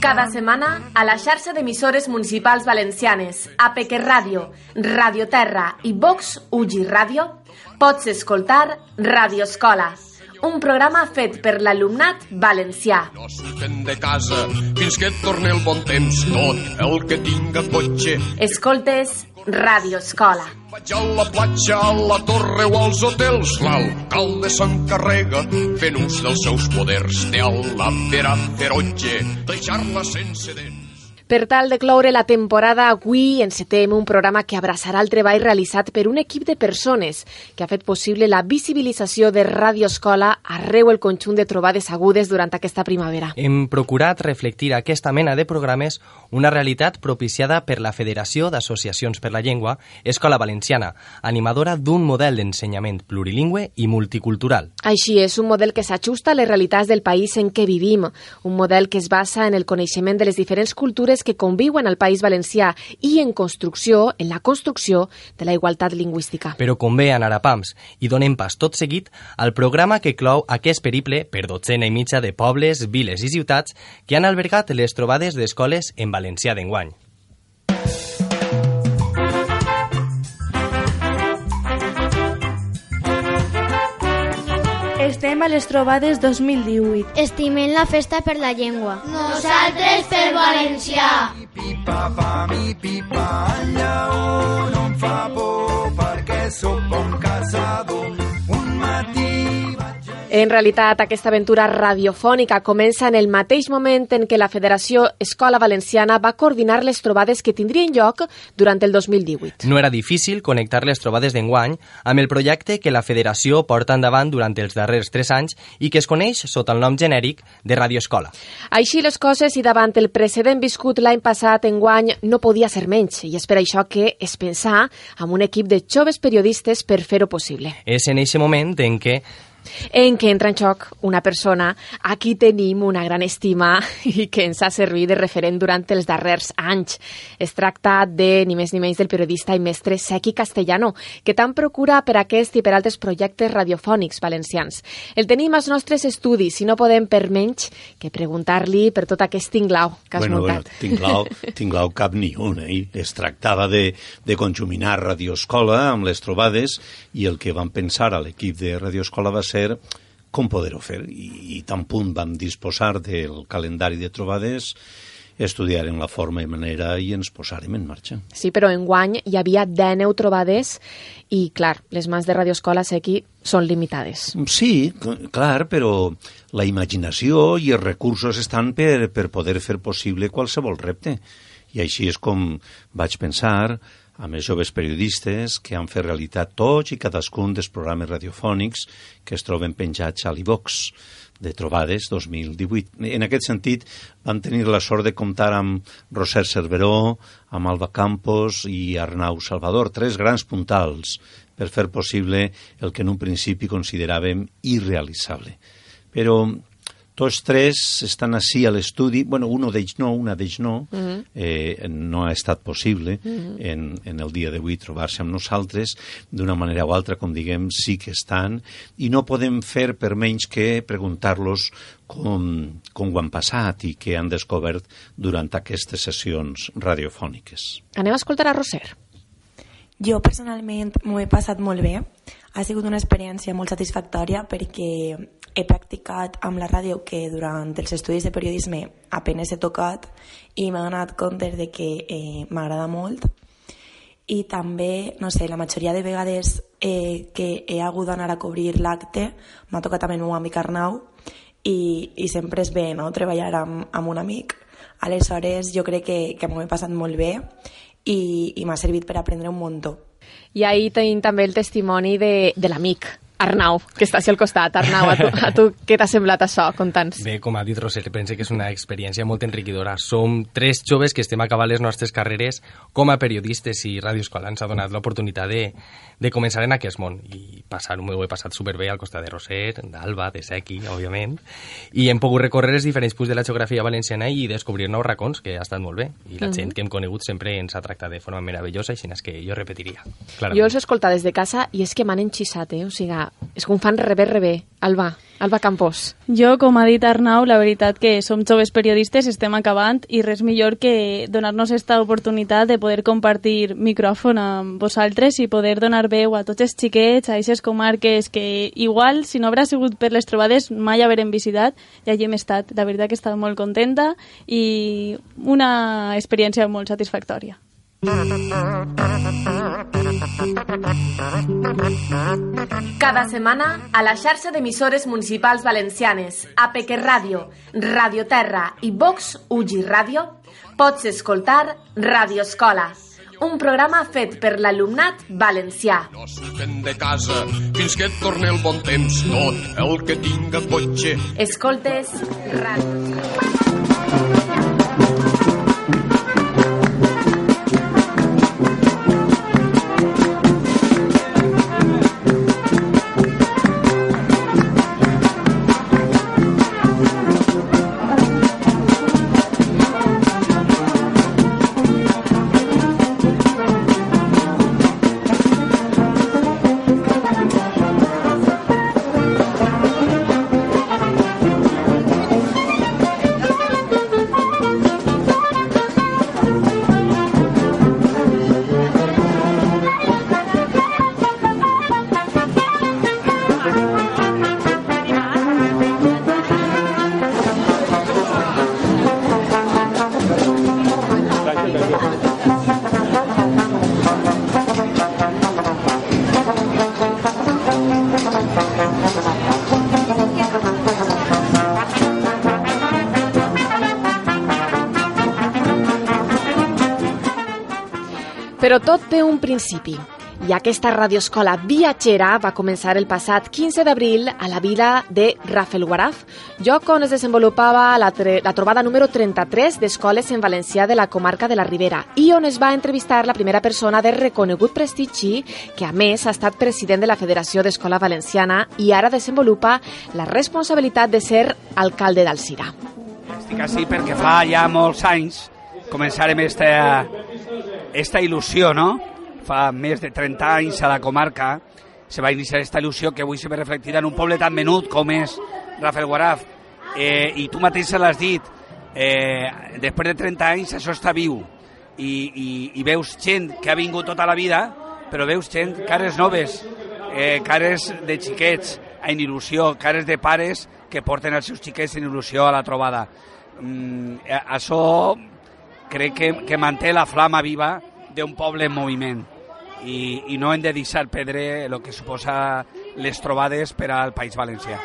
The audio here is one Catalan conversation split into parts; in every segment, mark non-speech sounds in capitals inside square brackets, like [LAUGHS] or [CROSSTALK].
Cada setmana, a la xarxa d'emissores municipals valencianes, APQ Ràdio, Radio Terra i Vox Ugi Ràdio, pots escoltar Radio Escola, un programa fet per l'alumnat valencià. No surten de casa fins que et torni el bon temps. Tot el que tinga cotxe Escoltes Radio Escola. vaig a la platja, a la torre o als hotels. L'alcalde s'encarrega fent ús dels seus poders de la vera ferotge, deixar-la sense dents. Per tal de cloure la temporada, avui encetem un programa que abraçarà el treball realitzat per un equip de persones que ha fet possible la visibilització de Ràdio Escola arreu el conjunt de trobades agudes durant aquesta primavera. Hem procurat reflectir aquesta mena de programes una realitat propiciada per la Federació d'Associacions per la Llengua, Escola Valenciana, animadora d'un model d'ensenyament plurilingüe i multicultural. Així és, un model que s'ajusta a les realitats del país en què vivim, un model que es basa en el coneixement de les diferents cultures que conviuen al País Valencià i en construcció, en la construcció de la igualtat lingüística. Però com bé anar a pams i donem pas tot seguit al programa que clou aquest periple per dotzena i mitja de pobles, viles i ciutats que han albergat les trobades d'escoles en valencià d'enguany. Estem a les trobades 2018. Estimem la festa per la llengua. Nosaltres per valencià. Pipa, pa, mi, pipa, el lleó no em fa por perquè sóc bon caçador. Un matí. En realitat, aquesta aventura radiofònica comença en el mateix moment en què la Federació Escola Valenciana va coordinar les trobades que tindrien lloc durant el 2018. No era difícil connectar les trobades d'enguany amb el projecte que la Federació porta endavant durant els darrers tres anys i que es coneix sota el nom genèric de Radio Escola. Així les coses i davant el precedent viscut l'any passat enguany no podia ser menys i és per això que es pensà amb un equip de joves periodistes per fer-ho possible. És en aquest moment en què en què entra en xoc una persona a qui tenim una gran estima [LAUGHS] i que ens ha servit de referent durant els darrers anys. Es tracta de ni més ni menys del periodista i mestre Sequi Castellano, que tant procura per aquest i per altres projectes radiofònics valencians. El tenim als nostres estudis i no podem per menys que preguntar-li per tot aquest tinglau que has bueno, muntat. Bueno, tinglau, [LAUGHS] tinglau cap ni un, eh? Es tractava de, de conjuminar Radioescola amb les trobades i el que van pensar a l'equip de Radioescola va ser com poder-ho fer. I, I tan punt vam disposar del calendari de trobades estudiarem la forma i manera i ens posarem en marxa. Sí, però enguany hi havia 19 trobades i, clar, les mans de Radio Escola Sequi són limitades. Sí, clar, però la imaginació i els recursos estan per, per poder fer possible qualsevol repte. I així és com vaig pensar amb els joves periodistes que han fet realitat tots i cadascun dels programes radiofònics que es troben penjats a l'IVOX de trobades 2018. En aquest sentit, vam tenir la sort de comptar amb Roser Cerveró, amb Alba Campos i Arnau Salvador, tres grans puntals per fer possible el que en un principi consideràvem irrealitzable. Però tots tres estan així a l'estudi, bueno, un d'ells no, una d'ells no, uh -huh. eh, no ha estat possible uh -huh. en, en el dia d'avui trobar-se amb nosaltres, d'una manera o altra, com diguem, sí que estan, i no podem fer per menys que preguntar-los com, com ho han passat i què han descobert durant aquestes sessions radiofòniques. Anem a escoltar a Roser. Jo personalment m'ho he passat molt bé. Ha sigut una experiència molt satisfactòria perquè he practicat amb la ràdio que durant els estudis de periodisme apenes he tocat i m'he donat compte de que eh, m'agrada molt i també, no sé, la majoria de vegades eh, que he hagut d'anar a cobrir l'acte m'ha tocat amb meu amic Arnau i, i sempre és bé no? treballar amb, amb un amic aleshores jo crec que, que m'ho he passat molt bé i, i m'ha servit per aprendre un muntó. I ahir tenim també el testimoni de, de l'amic, Arnau, que està al costat. Arnau, a tu, a tu què t'ha semblat això? Conta'ns. Bé, com ha dit Roser, penso que és una experiència molt enriquidora. Som tres joves que estem acabant les nostres carreres com a periodistes i Ràdio Escola ens ha donat l'oportunitat de, de començar en aquest món i passar, m'ho he passat superbé al costat de Roser, d'Alba, de Sequi, òbviament, i hem pogut recórrer els diferents punts de la geografia valenciana i descobrir nous racons, que ha estat molt bé. I la Mhm. gent que hem conegut sempre ens ha tractat de forma meravellosa, així és que jo repetiria. Jo Clarament. els he escoltat des de casa i és que m'han enxissat, eh? O sigui, és un fan rebé, rebé. Alba, Alba Campos. Jo, com ha dit Arnau, la veritat que som joves periodistes, estem acabant i res millor que donar-nos aquesta oportunitat de poder compartir micròfon amb vosaltres i poder donar veu a tots els xiquets, a aquestes comarques que igual, si no haurà sigut per les trobades, mai haverem visitat i allí hem estat. La veritat que he estat molt contenta i una experiència molt satisfactòria. Cada setmana, a la xarxa d'emissores municipals valencianes, APQ Ràdio, Radio Terra i Vox Ugi Ràdio, pots escoltar Radio Escola, un programa fet per l'alumnat valencià. No surten de casa fins que et torni el bon temps. Tot el que tinga cotxe Escoltes Ràdio. Però principi. I aquesta radioescola viatgera va començar el passat 15 d'abril a la vila de Rafelguaraf, lloc on es desenvolupava la, la trobada número 33 d'escoles en valencià de la comarca de la Ribera i on es va entrevistar la primera persona de reconegut prestigi que a més ha estat president de la Federació d'Escola Valenciana i ara desenvolupa la responsabilitat de ser alcalde d'Alcira. Estic així perquè fa ja molts anys començarem esta, esta il·lusió, no? Fa més de 30 anys a la comarca se va iniciar aquesta il·lusió que avui se ve reflectida en un poble tan menut com és Rafelguaraf. Eh, I tu mateix se l'has dit, eh, després de 30 anys això està viu i, i, i veus gent que ha vingut tota la vida, però veus gent, cares noves, eh, cares de xiquets en il·lusió, cares de pares que porten els seus xiquets en il·lusió a la trobada. Mm, eh, això crec que, que manté la flama viva d'un poble en moviment i, i no hem de deixar perdre el que suposa les trobades per al País Valencià.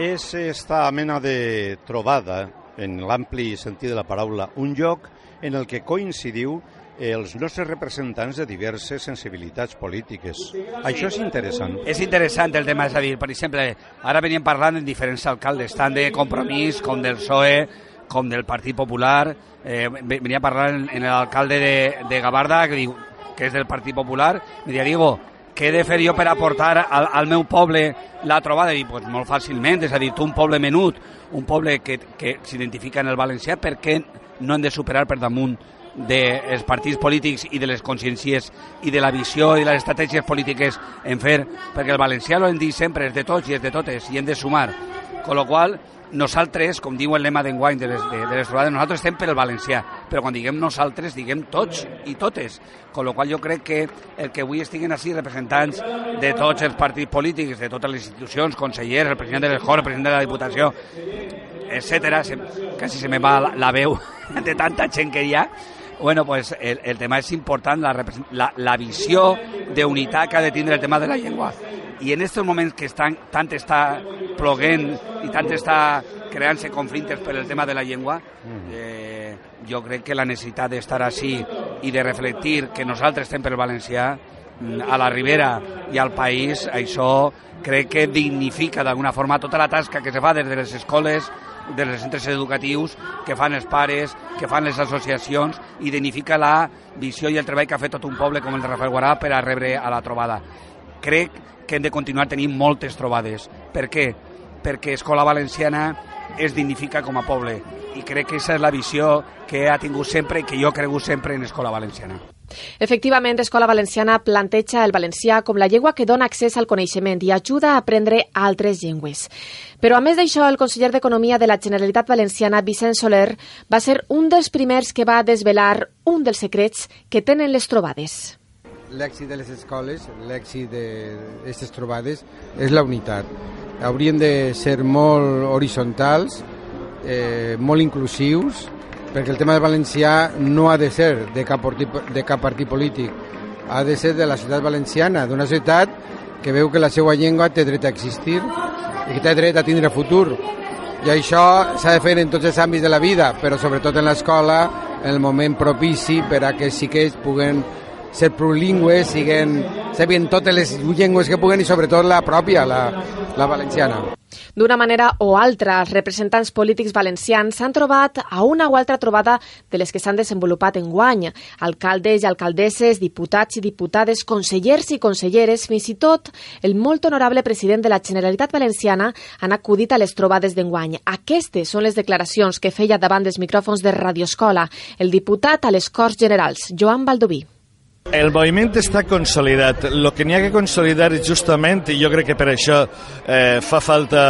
És esta mena de trobada, en l'ampli sentit de la paraula, un lloc en el que coincidiu els nostres representants de diverses sensibilitats polítiques. Això és interessant. És interessant el tema, és a dir, per exemple, ara veníem parlant en diferents alcaldes, tant de Compromís com del PSOE, com del Partit Popular, eh, venia parlant en l'alcalde de, de Gavarda, que diu que és del Partit Popular, me deia, Diego, què he de fer jo per aportar al, al meu poble la trobada? I pues, molt fàcilment, és a dir, tu un poble menut, un poble que, que s'identifica en el valencià, per què no hem de superar per damunt dels partits polítics i de les consciències i de la visió i les estratègies polítiques en fer, perquè el valencià lo hem dit sempre, és de tots i és de totes, i hem de sumar. Con lo qual, nosaltres, com diu el lema d'enguany de, les, de, de les trobades, nosaltres estem per el valencià, però quan diguem nosaltres, diguem tots i totes. Con lo qual jo crec que el que avui estiguen així representants de tots els partits polítics, de totes les institucions, consellers, el president de l'Escola, el president de la Diputació, etc. Quasi se me va la, la veu [LAUGHS] de tanta gent que hi ha. Bueno, pues el, el tema és important, la, la, la visió d'unitat que ha de tindre el tema de la llengua. I en aquests moments que estan, tant està ploguent i tant està creant-se conflictes per el tema de la llengua, eh, jo crec que la necessitat d'estar així i de reflectir que nosaltres estem per el valencià a la Ribera i al país, això crec que dignifica d'alguna forma tota la tasca que se fa des de les escoles, des dels centres educatius, que fan els pares, que fan les associacions, i dignifica la visió i el treball que ha fet tot un poble com el de Rafael Guarà per a rebre a la trobada. Crec que hem de continuar tenint moltes trobades. Per què? Perquè Escola Valenciana es dignifica com a poble i crec que aquesta és la visió que ha tingut sempre i que jo he cregut sempre en Escola Valenciana. Efectivament, Escola Valenciana planteja el valencià com la llengua que dona accés al coneixement i ajuda a aprendre altres llengües. Però a més d'això, el conseller d'Economia de la Generalitat Valenciana, Vicent Soler, va ser un dels primers que va desvelar un dels secrets que tenen les trobades. L'èxit de les escoles, l'èxit d'aquestes trobades, és la unitat. Haurien de ser molt horitzontals, eh, molt inclusius, perquè el tema del valencià no ha de ser de cap, de cap partit polític, ha de ser de la ciutat valenciana, d'una ciutat que veu que la seva llengua té dret a existir i que té dret a tindre futur. I això s'ha de fer en tots els àmbits de la vida, però sobretot en l'escola, en el moment propici per a que sí que puguen ser plurilingües, siguen, sabien totes les llengües que puguen i sobretot la pròpia, la, la valenciana. D'una manera o altra, els representants polítics valencians s'han trobat a una o altra trobada de les que s'han desenvolupat en guany. Alcaldes i alcaldesses, diputats i diputades, consellers i conselleres, fins i tot el molt honorable president de la Generalitat Valenciana han acudit a les trobades d'enguany. Aquestes són les declaracions que feia davant dels micròfons de Radioscola el diputat a les Corts Generals, Joan Baldoví. El moviment està consolidat. El que n'hi ha que consolidar és justament, i jo crec que per això eh, fa falta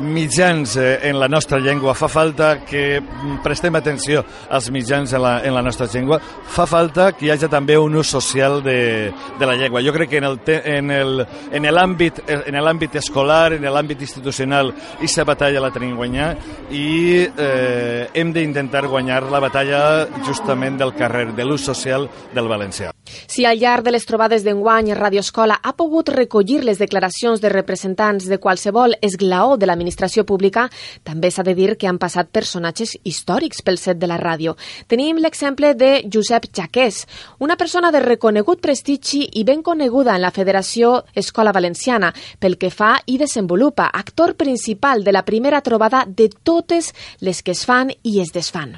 mitjans eh, en la nostra llengua, fa falta que prestem atenció als mitjans en la, en la nostra llengua, fa falta que hi hagi també un ús social de, de la llengua. Jo crec que en el, en el, en en escolar, en l'àmbit institucional, aquesta batalla la tenim guanyar i eh, hem d'intentar guanyar la batalla justament del carrer, de l'ús social del valencià. Si al llarg de les trobades d'enguany Radio Escola ha pogut recollir les declaracions de representants de qualsevol esglaó de l'administració pública, també s'ha de dir que han passat personatges històrics pel set de la ràdio. Tenim l'exemple de Josep Jaqués, una persona de reconegut prestigi i ben coneguda en la Federació Escola Valenciana pel que fa i desenvolupa, actor principal de la primera trobada de totes les que es fan i es desfan.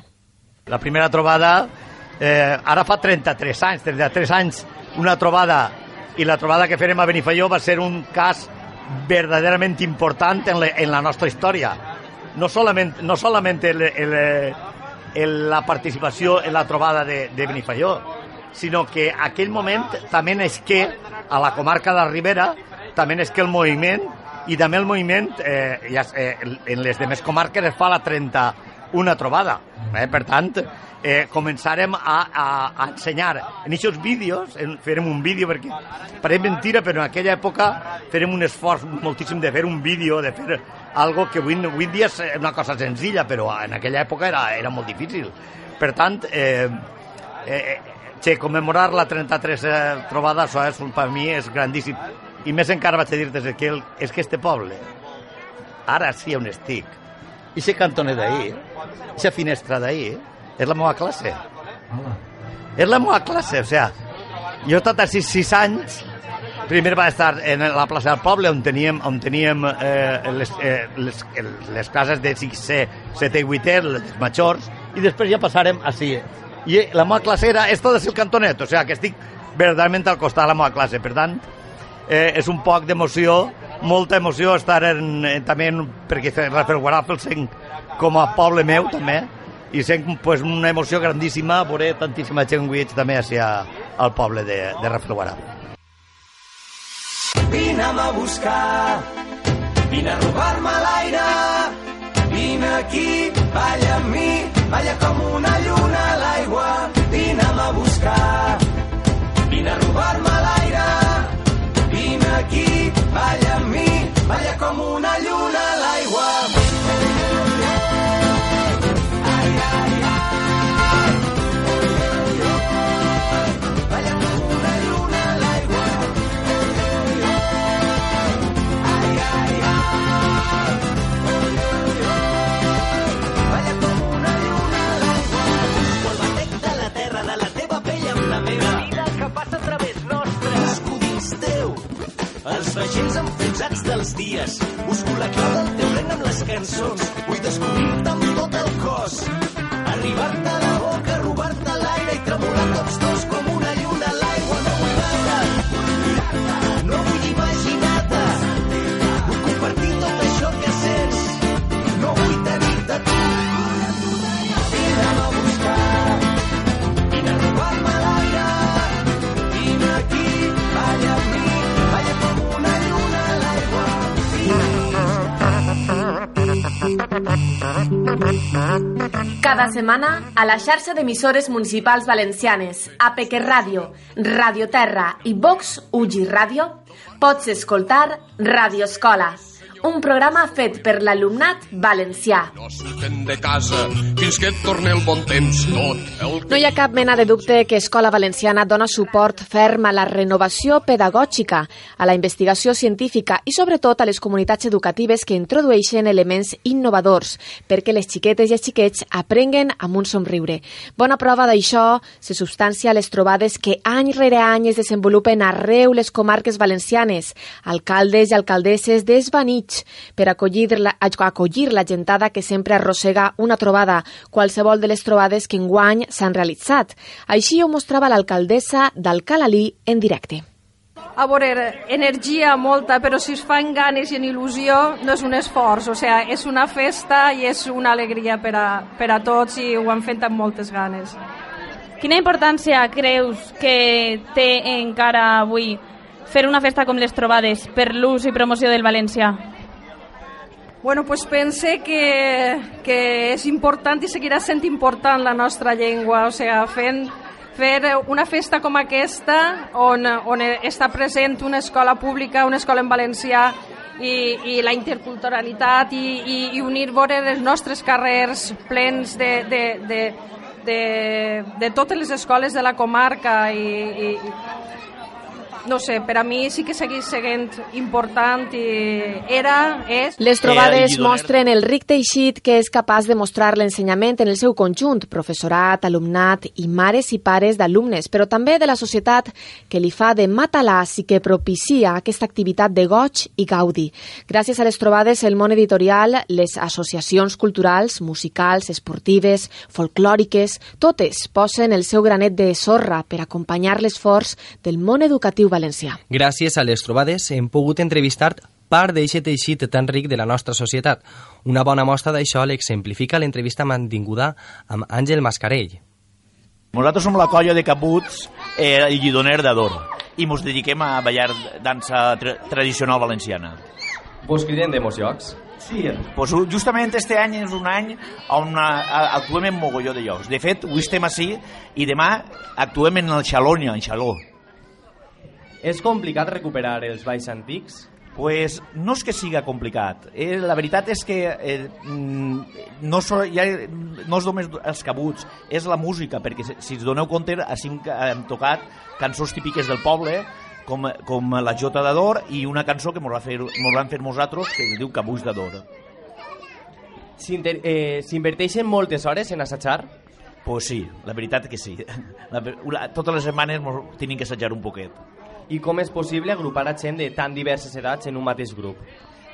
La primera trobada eh, ara fa 33 anys, 33 anys, una trobada, i la trobada que farem a Benifaió va ser un cas verdaderament important en, le, en la nostra història. No solament, no solament el, el, el, la participació en la trobada de, de Benifaió, sinó que aquell moment també és que a la comarca de la Ribera també és que el moviment i també el moviment eh, ja, eh, en les demés comarques es fa la 31 trobada. Eh? Per tant, eh, començarem a, a, a ensenyar en aquests vídeos, en, farem un vídeo perquè parem mentira, però en aquella època farem un esforç moltíssim de fer un vídeo, de fer algo que avui, avui dia és una cosa senzilla, però en aquella època era, era molt difícil. Per tant, eh, eh, che, commemorar la 33 eh, trobada, això és, per mi és grandíssim. I més encara vaig a dir-te que el, és que este poble, ara sí on estic, i ese cantoner d'ahir, esa finestra d'ahir, és la meva classe. És la meva classe, o sea, jo tot a 6, 6 anys, primer va estar en la plaça del poble on teníem, on teníem eh, les, eh, les, les classes de 6C, 7 i 8 les majors, i després ja passarem així. I la meva classe era, és tot el cantonet, o sea, que estic verdaderament al costat de la meva classe, per tant, eh, és un poc d'emoció, molta emoció estar en, en, també en, perquè Rafael Guarafel com a poble meu també, i sent pues, una emoció grandíssima veure tantíssima gent guits també hacia al poble de, de Rafelguarà. Vine'm a buscar, vine a robar-me l'aire, vine aquí, balla amb mi, balla com una lluna a l'aigua, vine'm a buscar, vine a robar-me l'aire, vine aquí, balla amb mi, balla com una lluna a l'aigua. Els vaixells enfonsats dels dies. Busco la clau del teu regne amb les cançons. Vull descobrir-te amb tot el cos. Arribar-te Cada setmana, a la xarxa d'emissores municipals valencianes, a Peque Ràdio, Radio Terra i Vox Ugi Ràdio, pots escoltar Radio Escola, un programa fet per l'alumnat valencià. No surten de casa fins que et torni el bon temps tot No hi ha cap mena de dubte que Escola Valenciana dona suport ferm a la renovació pedagògica, a la investigació científica i sobretot a les comunitats educatives que introdueixen elements innovadors perquè les xiquetes i els xiquets aprenguen amb un somriure. Bona prova d'això se substancia a les trobades que any rere any es desenvolupen arreu les comarques valencianes, alcaldes i alcaldesses desvanits per acollir la, acollir la gentada que sempre arrossega una trobada, qualsevol de les trobades que enguany s'han realitzat. Així ho mostrava l'alcaldessa d'Alcalalí en directe. A veure, energia molta, però si es fa en ganes i en il·lusió no és un esforç, o sigui, és una festa i és una alegria per a, per a tots i ho han fet amb moltes ganes. Quina importància creus que té encara avui fer una festa com les trobades per l'ús i promoció del valencià? Bueno, pues pense que, que és important i seguirà sent important la nostra llengua, o sigui, fent, fer una festa com aquesta on, on està present una escola pública, una escola en valencià i, i la interculturalitat i, i, i unir veure els nostres carrers plens de, de, de, de, de totes les escoles de la comarca i, i no sé, per a mi sí que segueix sent important i era, és... Les trobades mostren el ric teixit que és capaç de mostrar l'ensenyament en el seu conjunt, professorat, alumnat i mares i pares d'alumnes, però també de la societat que li fa de matalàs i que propicia aquesta activitat de goig i gaudi. Gràcies a les trobades, el món editorial, les associacions culturals, musicals, esportives, folclòriques, totes posen el seu granet de sorra per acompanyar l'esforç del món educatiu valencià. Gràcies a les trobades hem pogut entrevistar part d'eixe teixit tan ric de la nostra societat. Una bona mostra d'això l'exemplifica l'entrevista mantinguda amb Àngel Mascarell. Nosaltres som la colla de cabuts eh, i llidoner d'Ador i ens dediquem a ballar dansa tra tradicional valenciana. Vos criden de mos llocs? Sí, pues justament este any és un any on uh, actuem en mogolló de llocs. De fet, avui estem així i demà actuem en el Xalònia, en Xaló. És complicat recuperar els balls antics? Pues no és que siga complicat. Eh, la veritat és que eh, no, so, ja, no és només els cabuts, és la música, perquè si us doneu compte, així hem tocat cançons típiques del poble, com, com la Jota d'Ador i una cançó que ens van fer nosaltres que es diu Cabuix d'Ador. S'inverteixen eh, moltes hores en assajar? Pues sí, la veritat que sí. [LAUGHS] La, la, totes les setmanes tenim que assajar un poquet. I com és possible agrupar a gent de tan diverses edats en un mateix grup?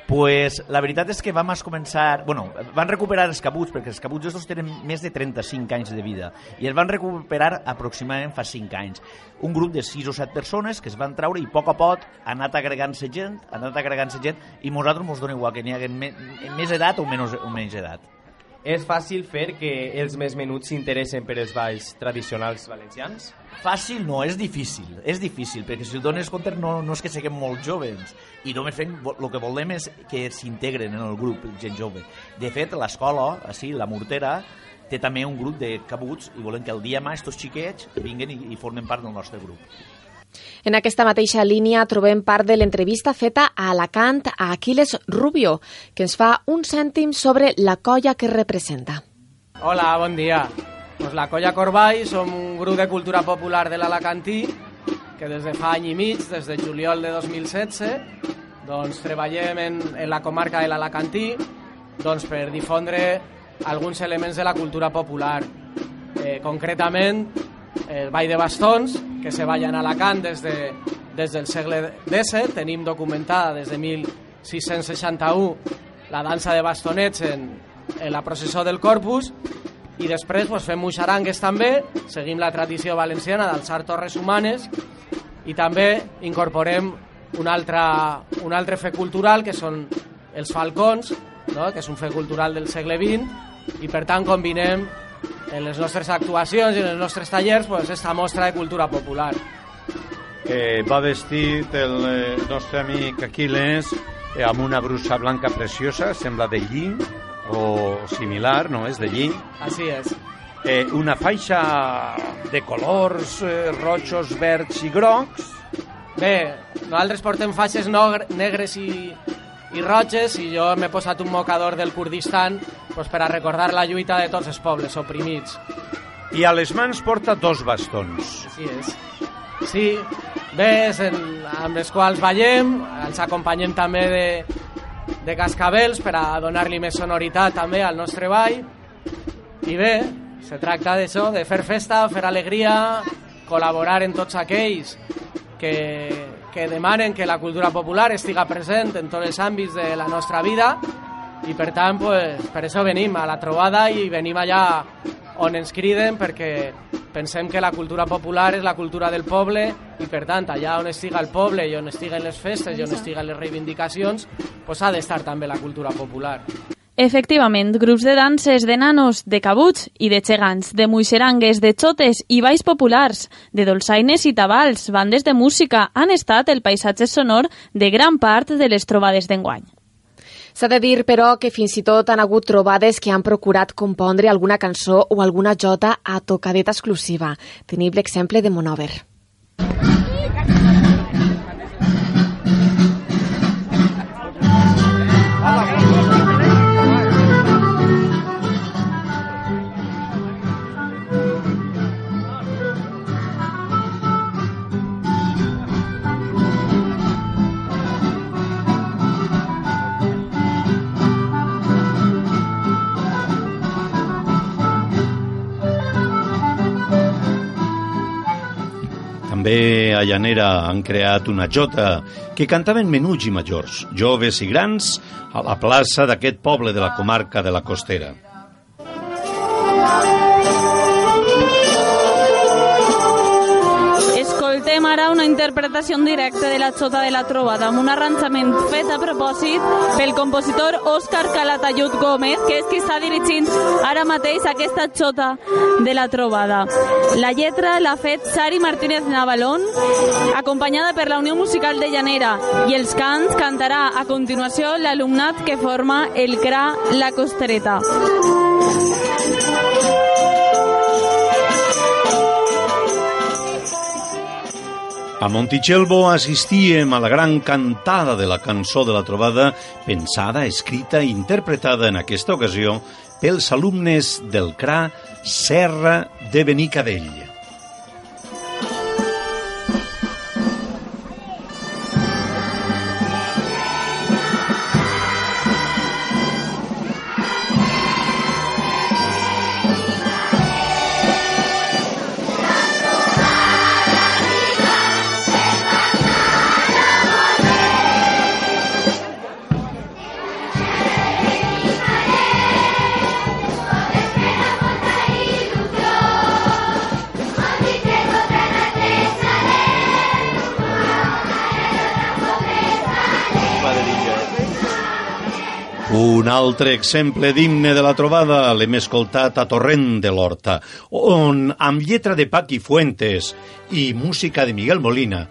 Pues la veritat és que vam començar... Bueno, van recuperar els cabuts, perquè els cabuts estos tenen més de 35 anys de vida, i els van recuperar aproximadament fa 5 anys. Un grup de 6 o 7 persones que es van treure i a poc a poc ha anat agregant-se gent, ha anat agregant-se gent, i nosaltres ens dona igual que n'hi hagi més edat o menys, o menys edat. És fàcil fer que els més menuts s'interessen per els balls tradicionals valencians? Fàcil no, és difícil, és difícil, perquè si ho dones compte no, no és que siguem molt joves, i només fem, el que volem és que s'integren en el grup gent jove. De fet, l'escola, així, la Mortera, té també un grup de cabuts i volem que el dia mà estos xiquets vinguen i, i formen part del nostre grup. En aquesta mateixa línia trobem part de l'entrevista feta a Alacant a Aquiles Rubio, que ens fa un cèntim sobre la colla que representa. Hola, bon dia. Pues la colla Corball som un grup de cultura popular de l'Alacantí que des de fa any i mig, des de juliol de 2016, doncs treballem en, en la comarca de l'Alacantí doncs per difondre alguns elements de la cultura popular. Eh, concretament, el ball de bastons, que se ballen a Alacant des, de, des del segle XVII. Tenim documentada des de 1661 la dansa de bastonets en, en la processó del Corpus i després pues, fem muixarangues també, seguim la tradició valenciana d'alçar torres humanes i també incorporem un altre, un altre fe cultural que són els falcons, no? que és un fe cultural del segle XX i per tant combinem en les nostres actuacions i en els nostres tallers pues, esta mostra de cultura popular. Eh, va vestit el eh, nostre amic Aquiles eh, amb una brusa blanca preciosa, sembla de lli, o similar, no? És de lli. Així és. Eh, una faixa de colors eh, rojos, verds i grocs. Bé, nosaltres portem faixes negres i, i roges i jo m'he posat un mocador del Kurdistan pues, per a recordar la lluita de tots els pobles oprimits. I a les mans porta dos bastons. Així és. Sí, bé, en, amb els quals ballem, els acompanyem també de, de cascabels per a donar-li més sonoritat també al nostre ball. I bé, se tracta d'això, de fer festa, fer alegria, col·laborar en tots aquells que, que demanen que la cultura popular estiga present en tots els àmbits de la nostra vida i per tant pues, per això venim a la trobada i venim allà on ens criden perquè pensem que la cultura popular és la cultura del poble i per tant allà on estiga el poble i on estiguen les festes i on estiguen les reivindicacions pues, ha d'estar també la cultura popular. Efectivament, grups de danses, de nanos, de cabuts i de gegants, de muixerangues, de xotes i balls populars, de dolçaines i tabals, bandes de música, han estat el paisatge sonor de gran part de les trobades d'enguany. S'ha de dir, però, que fins i tot han hagut trobades que han procurat compondre alguna cançó o alguna jota a tocadeta exclusiva. Tenim l'exemple de Monover. També a Llanera han creat una jota que cantaven menuts i majors, joves i grans, a la plaça d'aquest poble de la comarca de la Costera. Ara una interpretació en directe de la Xota de la Trobada amb un arranjament fet a propòsit pel compositor Òscar Calatayud Gómez, que és qui està dirigint ara mateix aquesta Xota de la Trobada. La lletra l'ha fet Sari Martínez Navalón, acompanyada per la Unió Musical de Llanera, i els cants cantarà a continuació l'alumnat que forma el CRA La Costereta. A Montichelvo assistíem a la gran cantada de la cançó de la trobada, pensada, escrita i interpretada en aquesta ocasió pels alumnes del CRA Serra de Benicadell. Altre exemple d'himne de la trobada l'hem escoltat a Torrent de l'Horta, on, amb lletra de Paqui Fuentes i música de Miguel Molina,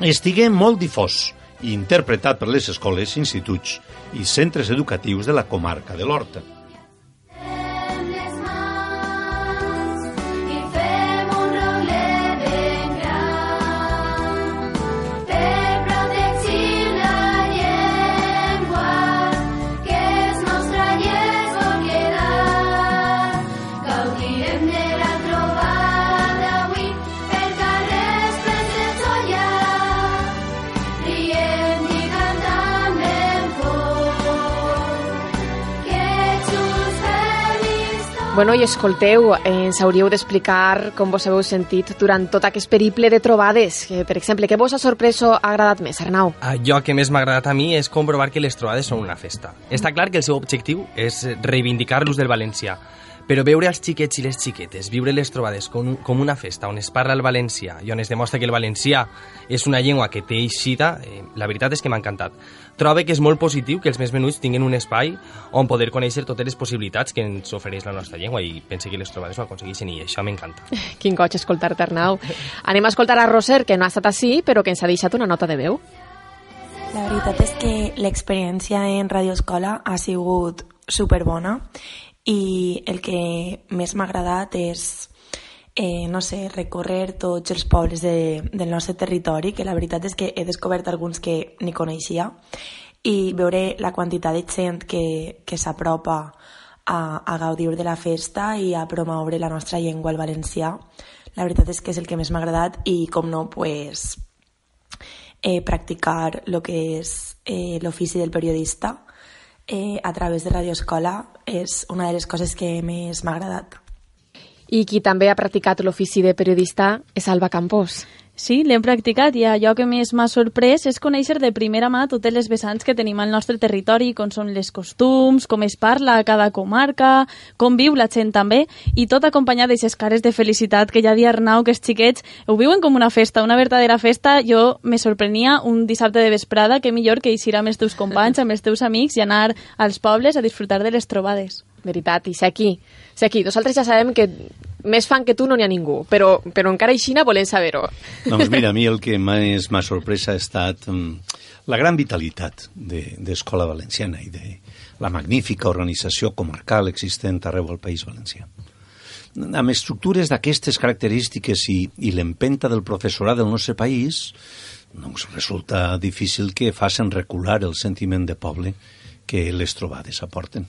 estigué molt difós i interpretat per les escoles, instituts i centres educatius de la comarca de l'Horta. Bueno, i escolteu, eh, ens hauríeu d'explicar com vos heu sentit durant tot aquest periple de trobades. Que, per exemple, què vos ha sorprès o ha agradat més, Arnau? Allò que més m'ha agradat a mi és comprovar que les trobades són una festa. Està clar que el seu objectiu és reivindicar l'ús del valencià, però veure els xiquets i les xiquetes, viure les trobades com, com una festa on es parla el valencià i on es demostra que el valencià és una llengua que té eixida, eh, la veritat és que m'ha encantat. Trobo que és molt positiu que els més menuts tinguin un espai on poder conèixer totes les possibilitats que ens ofereix la nostra llengua i pense que les trobades ho aconsegueixen i això m'encanta. [LAUGHS] Quin goig escoltar-te, Arnau. Anem a escoltar a Roser, que no ha estat així, però que ens ha deixat una nota de veu. La veritat és que l'experiència en Radio Escola ha sigut superbona i el que més m'ha agradat és eh, no sé, recórrer tots els pobles de, del nostre territori, que la veritat és que he descobert alguns que ni coneixia, i veure la quantitat de gent que, que s'apropa a, a gaudir de la festa i a promoure la nostra llengua, el valencià. La veritat és que és el que més m'ha agradat i, com no, pues, eh, practicar el que és eh, l'ofici del periodista eh, a través de Radio Escola és una de les coses que més m'ha agradat. I qui també ha practicat l'ofici de periodista és Alba Campos. Sí, l'hem practicat i allò que més m'ha sorprès és conèixer de primera mà totes les vessants que tenim al nostre territori, com són les costums, com es parla a cada comarca, com viu la gent també, i tot acompanyat d'aixes cares de felicitat que ja di Arnau, que els xiquets ho viuen com una festa, una verdadera festa. Jo me sorprenia un dissabte de vesprada que millor que eixir amb els teus companys, amb els teus amics i anar als pobles a disfrutar de les trobades. Veritat, i sé aquí, sé aquí. Nosaltres ja sabem que més fan que tu no n'hi ha ningú, però, però encara aixina volem saber-ho. Doncs mira, a mi el [LAUGHS] que més m'ha sorprès ha estat um, la gran vitalitat d'Escola de, Valenciana i de la magnífica organització comarcal existent arreu del País Valencià. Amb estructures d'aquestes característiques i, i l'empenta del professorat del nostre país, doncs resulta difícil que facin recular el sentiment de poble que les trobades aporten.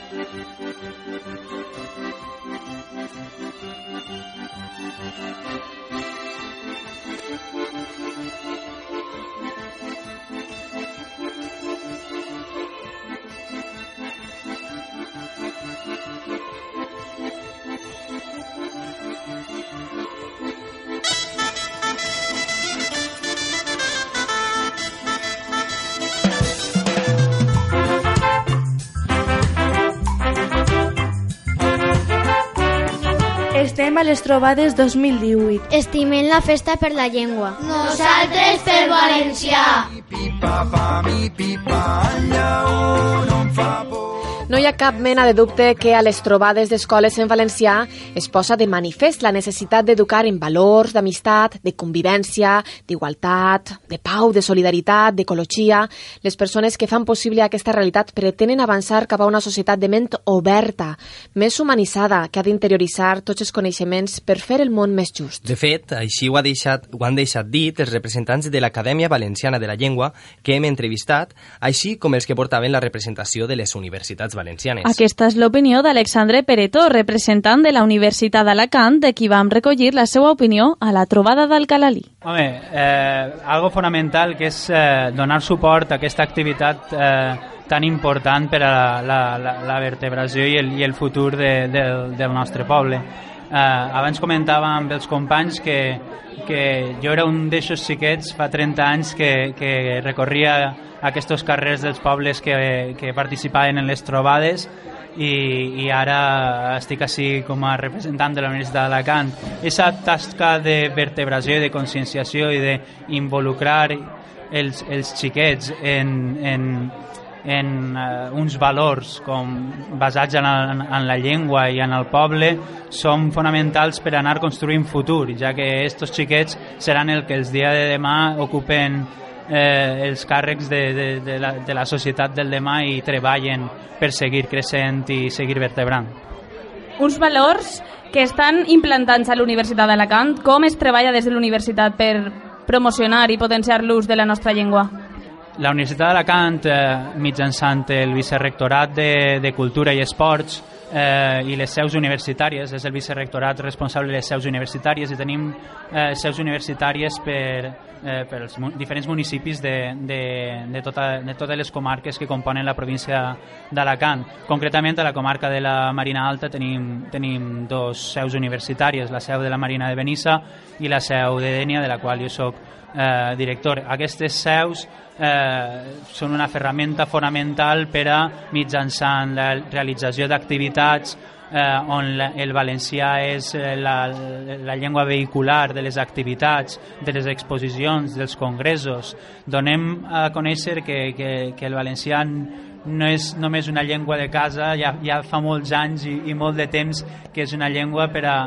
Thank you. Estem a les trobades 2018. Estimem la festa per la llengua. Nosaltres per valencià. No hi ha cap mena de dubte que a les trobades d'escoles en valencià es posa de manifest la necessitat d'educar en valors d'amistat, de convivència, d'igualtat, de pau, de solidaritat, d'ecologia. Les persones que fan possible aquesta realitat pretenen avançar cap a una societat de ment oberta, més humanitzada, que ha d'interioritzar tots els coneixements per fer el món més just. De fet, així ho, ha deixat, ho han deixat dit els representants de l'Acadèmia Valenciana de la Llengua que hem entrevistat, així com els que portaven la representació de les universitats valencianes. Aquesta és l'opinió d'Alexandre Peretó, representant de la Universitat d'Alacant, de qui vam recollir la seva opinió a la trobada d'Alcalalí. Home, eh, algo fonamental que és eh, donar suport a aquesta activitat eh, tan important per a la, la, la, la vertebració i el, i el futur de, del, del nostre poble. Eh, abans comentava amb els companys que, que jo era un d'aixòs xiquets fa 30 anys que, que recorria aquests carrers dels pobles que, que participaven en les trobades i, i ara estic així com a representant de la Universitat d'Alacant. Aquesta tasca de vertebració i de conscienciació i d'involucrar els, els xiquets en, en, en uh, uns valors com basats en, el, en la llengua i en el poble són fonamentals per anar construint futur, ja que aquests xiquets seran el que els dia de demà ocupen eh, els càrrecs de, de, de, la, de la societat del demà i treballen per seguir creixent i seguir vertebrant. Uns valors que estan implantats a l'Universitat d'Alacant. Com es treballa des de l'universitat per promocionar i potenciar l'ús de la nostra llengua? La Universitat d'Alacant, eh, mitjançant el vicerrectorat de, de Cultura i Esports, eh, i les seus universitàries, és el vicerrectorat responsable de les seus universitàries i tenim eh, seus universitàries per, eh, per als mu diferents municipis de, de, de, tota, de totes les comarques que componen la província d'Alacant. Concretament a la comarca de la Marina Alta tenim, tenim dos seus universitàries, la seu de la Marina de Benissa i la seu de Dènia, de la qual jo sóc eh, director. Aquestes seus eh, són una ferramenta fonamental per a mitjançant la realització d'activitats eh, on la, el valencià és eh, la, la llengua vehicular de les activitats, de les exposicions, dels congressos. Donem a conèixer que, que, que el valencià no és només una llengua de casa, ja, ja fa molts anys i, i molt de temps que és una llengua per a,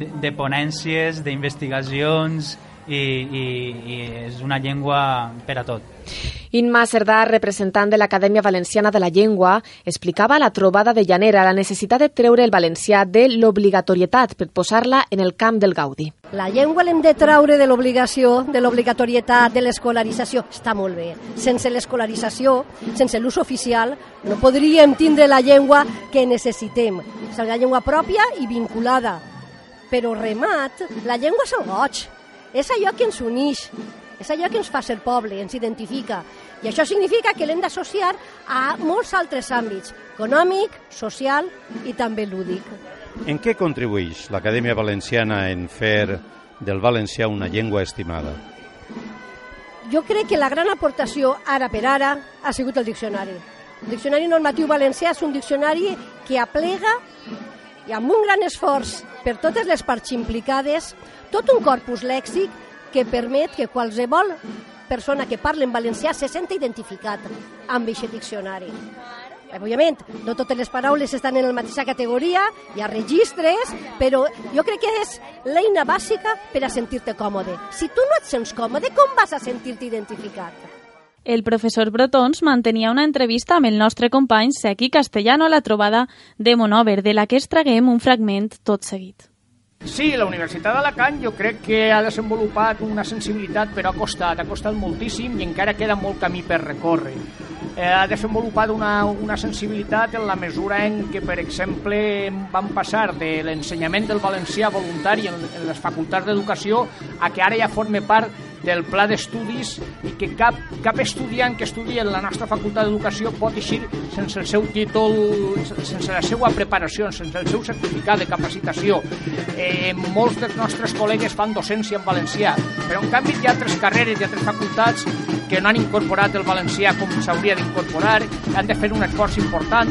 de, de ponències, d'investigacions, i, i, i és una llengua per a tot. Inma Cerdà, representant de l'Acadèmia Valenciana de la Llengua, explicava a la trobada de Llanera la necessitat de treure el valencià de l'obligatorietat per posar-la en el camp del gaudi. La llengua l'hem de treure de l'obligació, de l'obligatorietat, de l'escolarització. Està molt bé. Sense l'escolarització, sense l'ús oficial, no podríem tindre la llengua que necessitem. És la llengua pròpia i vinculada. Però remat, la llengua és el goig és allò que ens uneix, és allò que ens fa ser poble, ens identifica. I això significa que l'hem d'associar a molts altres àmbits, econòmic, social i també lúdic. En què contribueix l'Acadèmia Valenciana en fer del valencià una llengua estimada? Jo crec que la gran aportació, ara per ara, ha sigut el diccionari. El Diccionari Normatiu Valencià és un diccionari que aplega i amb un gran esforç per totes les parts implicades tot un corpus lèxic que permet que qualsevol persona que parla en valencià se senta identificat amb aquest diccionari. Òbviament, no totes les paraules estan en la mateixa categoria, hi ha registres, però jo crec que és l'eina bàsica per a sentir-te còmode. Si tu no et sents còmode, com vas a sentir-te identificat? El professor Brotons mantenia una entrevista amb el nostre company Sequi Castellano a la trobada de Monover, de la que extraguem un fragment tot seguit. Sí, la Universitat d'Alacant jo crec que ha desenvolupat una sensibilitat, però ha costat, ha costat moltíssim i encara queda molt camí per recórrer. Eh, ha desenvolupat una, una sensibilitat en la mesura en què, per exemple, van passar de l'ensenyament del valencià voluntari en, en les facultats d'educació a que ara ja forme part del pla d'estudis i que cap, cap estudiant que estudi en la nostra facultat d'educació pot eixir sense el seu títol, sense la seva preparació, sense el seu certificat de capacitació. Eh, molts dels nostres col·legues fan docència en valencià, però en canvi hi ha altres carreres i altres facultats que no han incorporat el valencià com s'hauria d'incorporar, han de fer un esforç important.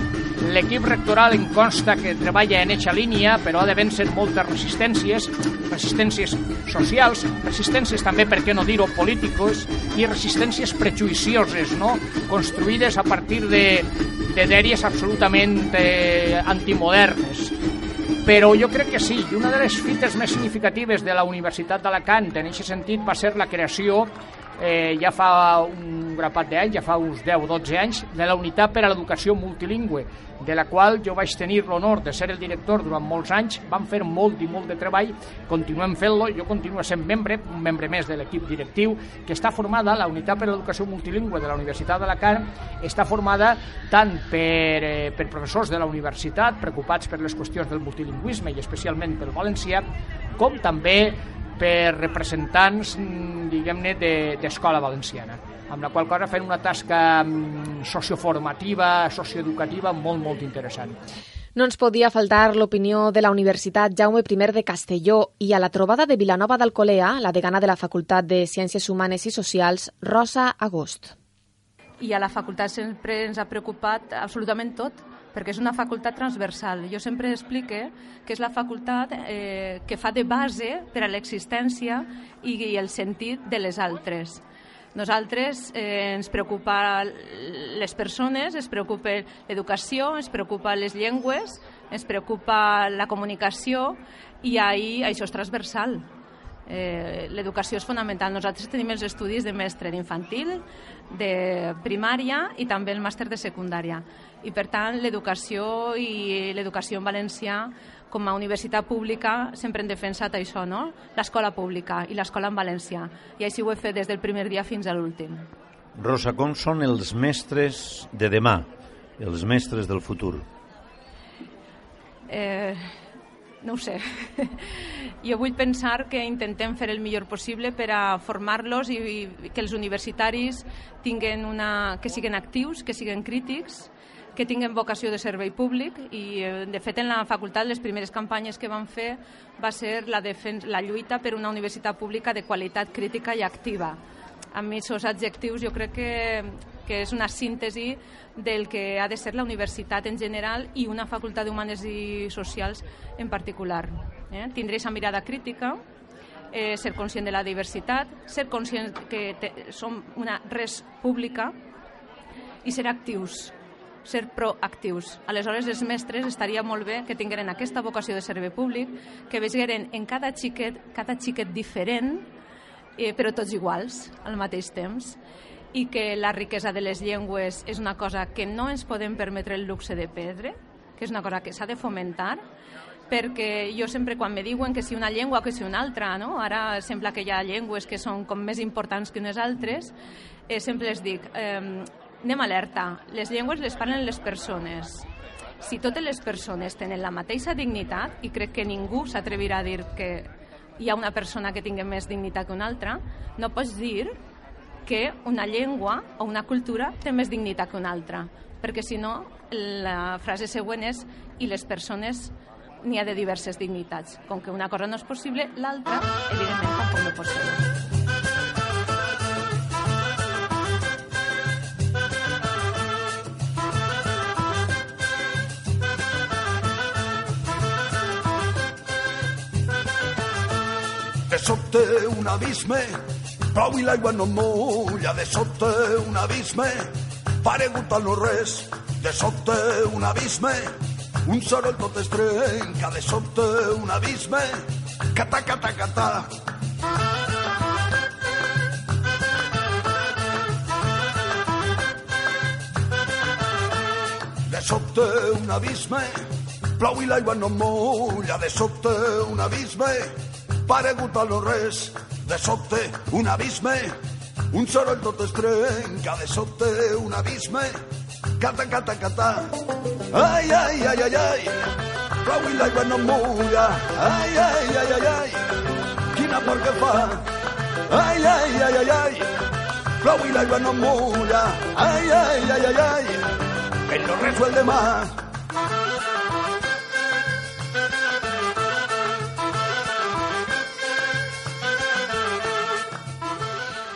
L'equip rectoral en consta que treballa en eixa línia, però ha de vèncer moltes resistències, resistències socials, resistències també, per què no dir-ho, polítiques, i resistències prejuicioses, no? construïdes a partir de, de dèries absolutament eh, antimodernes. Però jo crec que sí, i una de les fites més significatives de la Universitat d'Alacant en aquest sentit va ser la creació eh, ja fa un grapat d'anys, ja fa uns 10 o 12 anys, de la Unitat per a l'Educació Multilingüe, de la qual jo vaig tenir l'honor de ser el director durant molts anys, vam fer molt i molt de treball, continuem fent-lo, jo continuo sent membre, un membre més de l'equip directiu, que està formada, la Unitat per a l'Educació Multilingüe de la Universitat d'Alacant, està formada tant per, eh, per professors de la universitat, preocupats per les qüestions del multilingüisme i especialment pel valencià, com també per representants, mm, diguem-ne, d'escola de, valenciana amb la qual cosa fem una tasca mm, socioformativa, socioeducativa molt, molt interessant. No ens podia faltar l'opinió de la Universitat Jaume I de Castelló i a la trobada de Vilanova d'Alcolea, la degana de la Facultat de Ciències Humanes i Socials, Rosa Agost. I a la facultat sempre ens ha preocupat absolutament tot, perquè és una facultat transversal. Jo sempre explique que és la facultat eh, que fa de base per a l'existència i, i el sentit de les altres. Nosaltres eh, ens preocupa les persones, ens preocupa l'educació, ens preocupa les llengües, ens preocupa la comunicació i ahir això és transversal. Eh, L'educació és fonamental. Nosaltres tenim els estudis de mestre d'infantil, de primària i també el màster de secundària. I per tant, l'educació i l'educació en valencià com a universitat pública sempre hem defensat això, no? l'escola pública i l'escola en valencià. I així ho he fet des del primer dia fins a l'últim. Rosa, com són els mestres de demà, els mestres del futur? Eh, no ho sé. [LAUGHS] jo vull pensar que intentem fer el millor possible per a formar-los i, i que els universitaris tinguen una, que siguin actius, que siguin crítics, que tinguen vocació de servei públic i, eh, de fet, en la facultat les primeres campanyes que van fer va ser la, defensa, la lluita per una universitat pública de qualitat crítica i activa. Amb aquests adjectius jo crec que, que és una síntesi del que ha de ser la universitat en general i una facultat d'Humanes i Socials en particular. Eh? Tindre aquesta mirada crítica, eh, ser conscient de la diversitat, ser conscient que te, som una res pública i ser actius, ser proactius. Aleshores, els mestres estaria molt bé que tingueren aquesta vocació de servei públic, que vegeren en cada xiquet, cada xiquet diferent, eh, però tots iguals, al mateix temps, i que la riquesa de les llengües és una cosa que no ens podem permetre el luxe de perdre, que és una cosa que s'ha de fomentar, perquè jo sempre quan me diuen que si una llengua o que si una altra, no? ara sembla que hi ha llengües que són com més importants que unes altres, eh, sempre les dic, eh, anem alerta, les llengües les parlen les persones. Si totes les persones tenen la mateixa dignitat, i crec que ningú s'atrevirà a dir que hi ha una persona que tingui més dignitat que una altra, no pots dir que una llengua o una cultura té més dignitat que una altra, perquè si no, la frase següent és i les persones n'hi ha de diverses dignitats. Com que una cosa no és possible, l'altra, evidentment, tampoc no pot ser. Sobte un abisme. Plou i l'aigua no mulla, de sobte un abisme, paregut al no-res, de sobte un abisme, un soroll tot es trenca, de sobte un abisme, cata, cata, cata. De sobte un abisme, plou i l'aigua no mulla, de sobte un abisme, paregut al no-res, de sobte un abisme, un soroll tot es trenca, de sobte un abisme, cata, cata, cata. Ai, ai, ai, ai, ai, cau i l'aigua no mulla, ai, ai, ai, ai, ai, quina por que fa. Ai, ai, ai, ai, ai, plou i l'aigua no mulla, ai, ai, ai, ai, ai, que no resuelve más.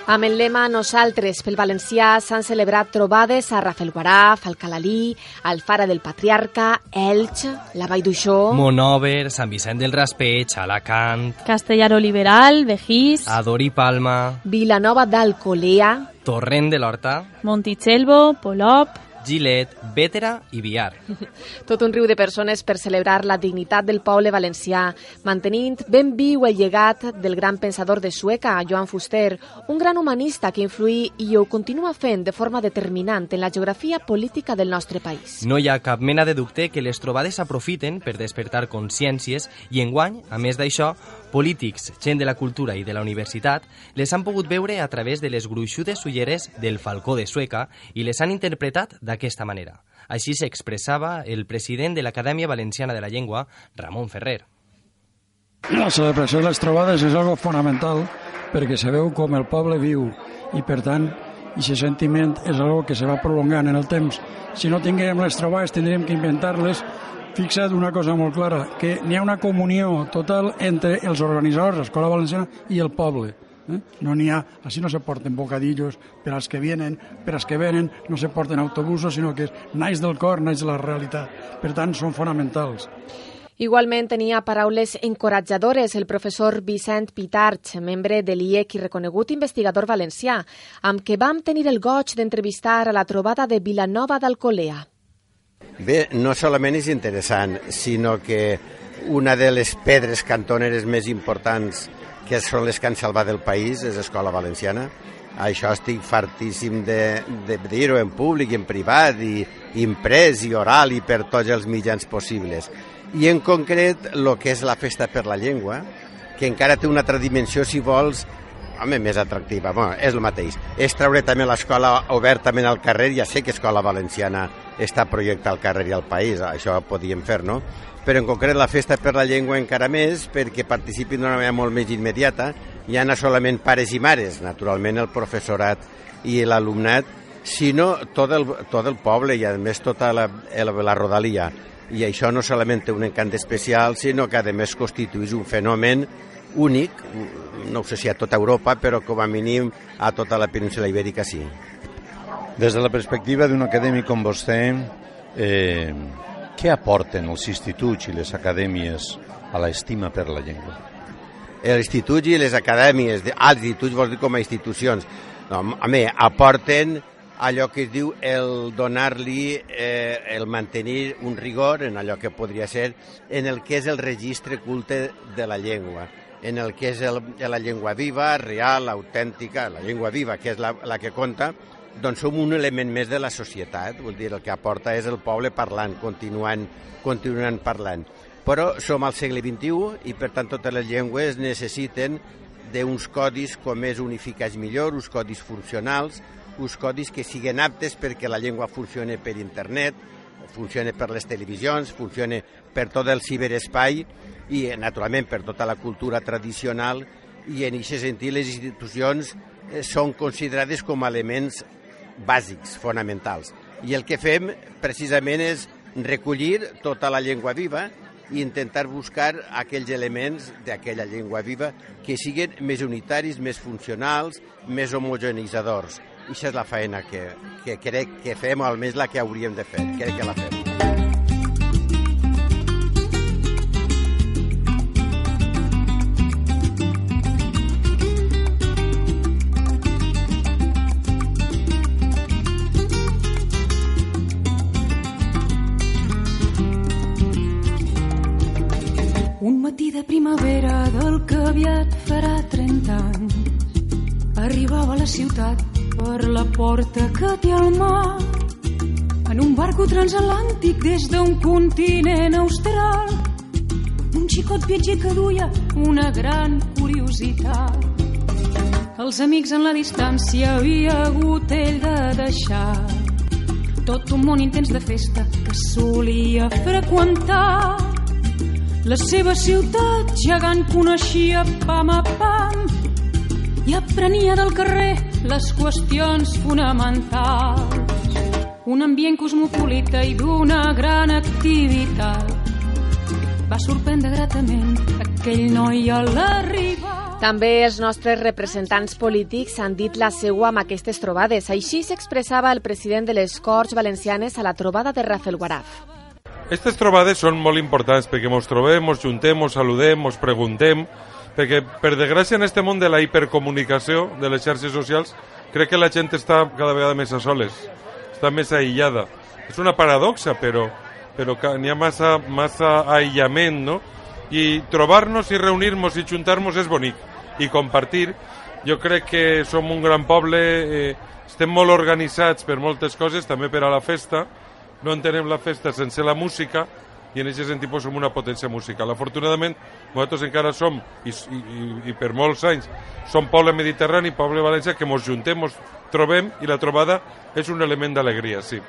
Amb el lema Nosaltres pel valencià s'han celebrat trobades a Rafelguaraf, Alcalalí, Alfara del Patriarca, Elx, la Vall d'Uixó... Monover, Sant Vicent del Raspeig, Alacant... Castellaro Liberal, Vejís... Ador i Palma... Vilanova d'Alcolea... Torrent de l'Horta... Montichelvo, Polop... Gilet, Bétera i Viar. [LAUGHS] Tot un riu de persones per celebrar la dignitat del poble valencià, mantenint ben viu el llegat del gran pensador de Sueca, Joan Fuster, un gran humanista que influí i ho continua fent de forma determinant en la geografia política del nostre país. No hi ha cap mena de dubte que les trobades aprofiten per despertar consciències i enguany, a més d'això, polítics, gent de la cultura i de la universitat les han pogut veure a través de les gruixudes ulleres del falcó de Sueca i les han interpretat d'aquesta manera. Així s'expressava el president de l'Acadèmia Valenciana de la Llengua, Ramon Ferrer. La celebració de les trobades és algo fonamental perquè se veu com el poble viu i, per tant, aquest sentiment és algo que se va prolongant en el temps. Si no tinguem les trobades, tindríem que inventar-les fixa't una cosa molt clara, que n'hi ha una comunió total entre els organitzadors, l'Escola Valenciana, i el poble. Eh? No n'hi ha, així no se porten bocadillos per als que vienen, per als que venen, no se porten autobusos, sinó que naix del cor, naix de la realitat. Per tant, són fonamentals. Igualment tenia paraules encoratjadores el professor Vicent Pitarch, membre de l'IEC i reconegut investigador valencià, amb què vam tenir el goig d'entrevistar a la trobada de Vilanova d'Alcolea. Bé, no solament és interessant, sinó que una de les pedres cantoneres més importants que són les que han salvat el país és l'Escola Valenciana. Això estic fartíssim de, de dir-ho en públic, en privat, i imprès i oral i per tots els mitjans possibles. I en concret, el que és la festa per la llengua, que encara té una altra dimensió, si vols, home, més atractiva. Bueno, és el mateix. És treure també l'escola obertament al carrer. Ja sé que Escola Valenciana està projecta al carrer i al país, això podíem fer, no? Però en concret la festa per la llengua encara més, perquè participin d'una manera molt més immediata. Ja no solament pares i mares, naturalment el professorat i l'alumnat, sinó tot el, tot el poble i a més tota la, la rodalia. I això no solament té un encant especial, sinó que a més constitueix un fenomen únic, no sé si a tota Europa, però com a mínim a tota la península ibèrica sí. Des de la perspectiva d'un acadèmic com vostè, eh, què aporten els instituts i les acadèmies a l'estima per la llengua? L'institut i les acadèmies, ah, els instituts vols dir com a institucions, no, a mi, aporten allò que es diu el donar-li, eh, el mantenir un rigor en allò que podria ser en el que és el registre culte de la llengua en el que és el, la llengua viva, real, autèntica, la llengua viva, que és la, la que compta, doncs som un element més de la societat, vull dir, el que aporta és el poble parlant, continuant, continuant parlant. Però som al segle XXI i, per tant, totes les llengües necessiten d'uns codis com és unificats millor, uns codis funcionals, uns codis que siguin aptes perquè la llengua funcione per internet, funcione per les televisions, funcione per tot el ciberespai i, naturalment, per tota la cultura tradicional i en aquest sentit les institucions eh, són considerades com a elements bàsics, fonamentals. I el que fem precisament és recollir tota la llengua viva i intentar buscar aquells elements d'aquella llengua viva que siguin més unitaris, més funcionals, més homogenitzadors. I això és la feina que, que crec que fem, o almenys la que hauríem de fer. Crec que la fem. Que té al mar en un barco transatlàntic des d'un continent austral un xicot viatger que duia una gran curiositat. Els amics en la distància havia hagut ell de deixar tot un món intens de festa que solia freqüentar. La seva ciutat gegant coneixia pam a pam i aprenia del carrer les qüestions fonamentals. Un ambient cosmopolita i d'una gran activitat va sorprendre gratament aquell noi a l'arribar. També els nostres representants polítics han dit la seua amb aquestes trobades. Així s'expressava el president de les Corts Valencianes a la trobada de Rafael Guaraf. Aquestes trobades són molt importants perquè ens trobem, ens juntem, ens saludem, ens preguntem, perquè per desgràcia en este món de la hipercomunicació de les xarxes socials crec que la gent està cada vegada més a soles, està més aïllada. És una paradoxa, però, però n'hi ha massa, massa aïllament, no? I trobar-nos i reunir-nos i juntar-nos és bonic. I compartir, jo crec que som un gran poble, eh, estem molt organitzats per moltes coses, també per a la festa, no entenem la festa sense la música i en aquest sentit som una potència musical. Afortunadament, nosaltres encara som, i, i, i per molts anys, som poble mediterrani, poble valencià, que ens juntem, ens trobem, i la trobada és un element d'alegria, sí.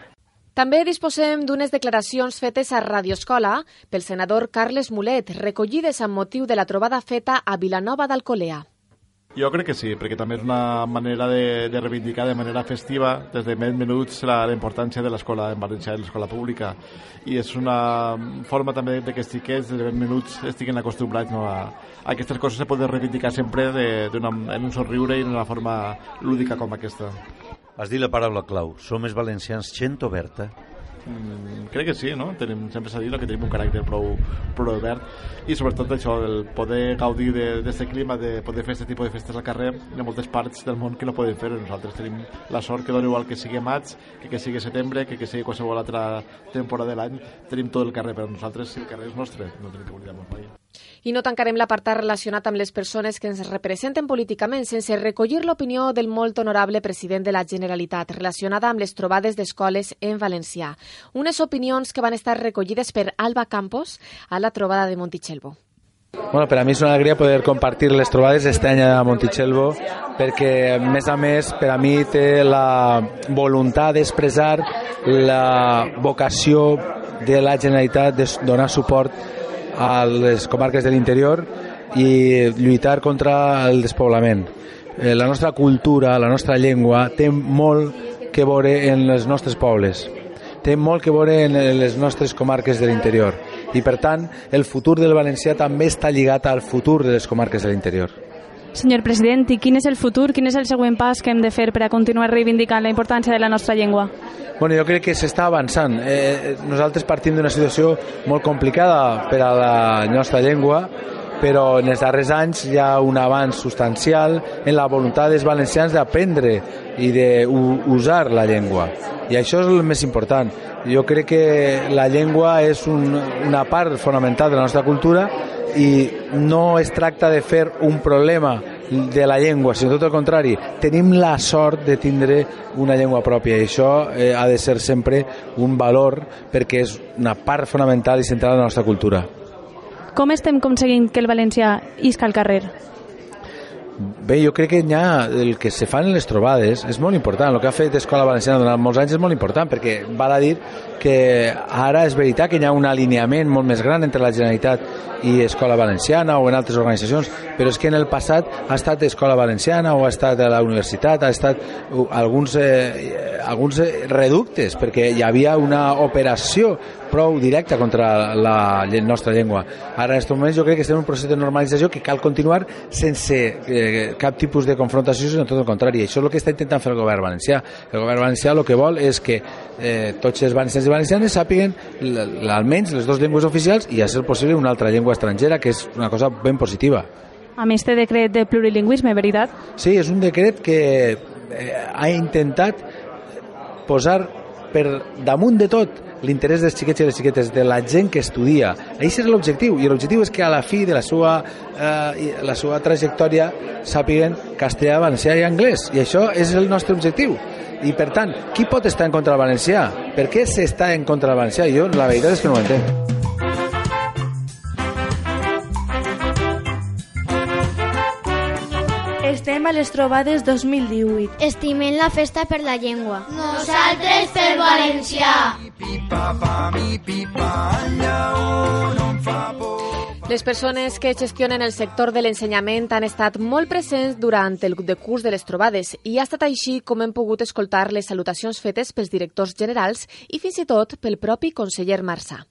També disposem d'unes declaracions fetes a Radioescola pel senador Carles Mulet, recollides amb motiu de la trobada feta a Vilanova d'Alcolea. Jo crec que sí, perquè també és una manera de, de reivindicar de manera festiva des de més minuts la, la importància de l'escola en valencià i l'escola pública i és una forma també de que els xiquets de més minuts estiguin acostumbrats no, a, a aquestes coses se poden reivindicar sempre de, de una, en un somriure i en una forma lúdica com aquesta. Has dit la paraula clau, som els valencians gent oberta Mm, crec que sí, no? Tenim, sempre s'ha dit que tenim un caràcter prou, prou obert i sobretot això, el poder gaudir d'aquest clima, de poder fer aquest tipus de festes al carrer, hi ha moltes parts del món que no poden fer nosaltres tenim la sort que dona igual que sigui maig, que, que sigui setembre, que, que sigui qualsevol altra temporada de l'any, tenim tot el carrer per nosaltres, el carrer és nostre, no tenim que oblidar-nos mai. I no tancarem l'apartat relacionat amb les persones que ens representen políticament sense recollir l'opinió del molt honorable president de la Generalitat relacionada amb les trobades d'escoles en valencià. Unes opinions que van estar recollides per Alba Campos a la trobada de Montichelvo. Bueno, per a mi és una alegria poder compartir les trobades este any a Monticelvo perquè, a més a més, per a mi té la voluntat d'expressar la vocació de la Generalitat de donar suport a les comarques de l'interior i lluitar contra el despoblament. Eh, la nostra cultura, la nostra llengua té molt que veure en els nostres pobles té molt que veure en les nostres comarques de l'interior i per tant el futur del valencià també està lligat al futur de les comarques de l'interior. Senyor president, i quin és el futur, quin és el següent pas que hem de fer per a continuar reivindicant la importància de la nostra llengua? Bueno, jo crec que s'està avançant. Eh, nosaltres partim d'una situació molt complicada per a la nostra llengua, però en els darrers anys hi ha un avanç substancial en la voluntat dels valencians d'aprendre i d'usar la llengua. I això és el més important. Jo crec que la llengua és un, una part fonamental de la nostra cultura i no es tracta de fer un problema de la llengua, sinó tot el contrari. Tenim la sort de tindre una llengua pròpia i això eh, ha de ser sempre un valor perquè és una part fonamental i central de la nostra cultura. Com estem aconseguint que el valencià isca al carrer? Bé, jo crec que ja el que se fan en les trobades és molt important. El que ha fet Escola Valenciana durant molts anys és molt important perquè val a dir que ara és veritat que hi ha un alineament molt més gran entre la Generalitat i Escola Valenciana o en altres organitzacions, però és que en el passat ha estat Escola Valenciana o ha estat la universitat, ha estat alguns, eh, alguns reductes perquè hi havia una operació prou directa contra la nostra llengua. Ara, en aquests moments, jo crec que estem en un procés de normalització que cal continuar sense eh, cap tipus de confrontació, sinó tot el contrari. Això és el que està intentant fer el govern valencià. El govern valencià el que vol és que eh, tots els valencians i valencianes sàpiguen almenys les dues llengües oficials i, a ser possible, una altra llengua estrangera, que és una cosa ben positiva. Amb este decret de plurilingüisme, veritat? Sí, és un decret que eh, ha intentat posar per damunt de tot l'interès dels xiquets i les xiquetes, de la gent que estudia. Això és l'objectiu, i l'objectiu és que a la fi de la seva, eh, la seva trajectòria sàpiguen castellà, valencià i anglès, i això és el nostre objectiu. I per tant, qui pot estar en contra del valencià? Per què s'està en contra del valencià? Jo la veritat és que no ho entenc. Estem a les trobades 2018. Estimem la festa per la llengua. Nosaltres per valencià. Les persones que gestionen el sector de l'ensenyament han estat molt presents durant el decurs de les trobades i ha estat així com hem pogut escoltar les salutacions fetes pels directors generals i fins i tot pel propi conseller Marçà.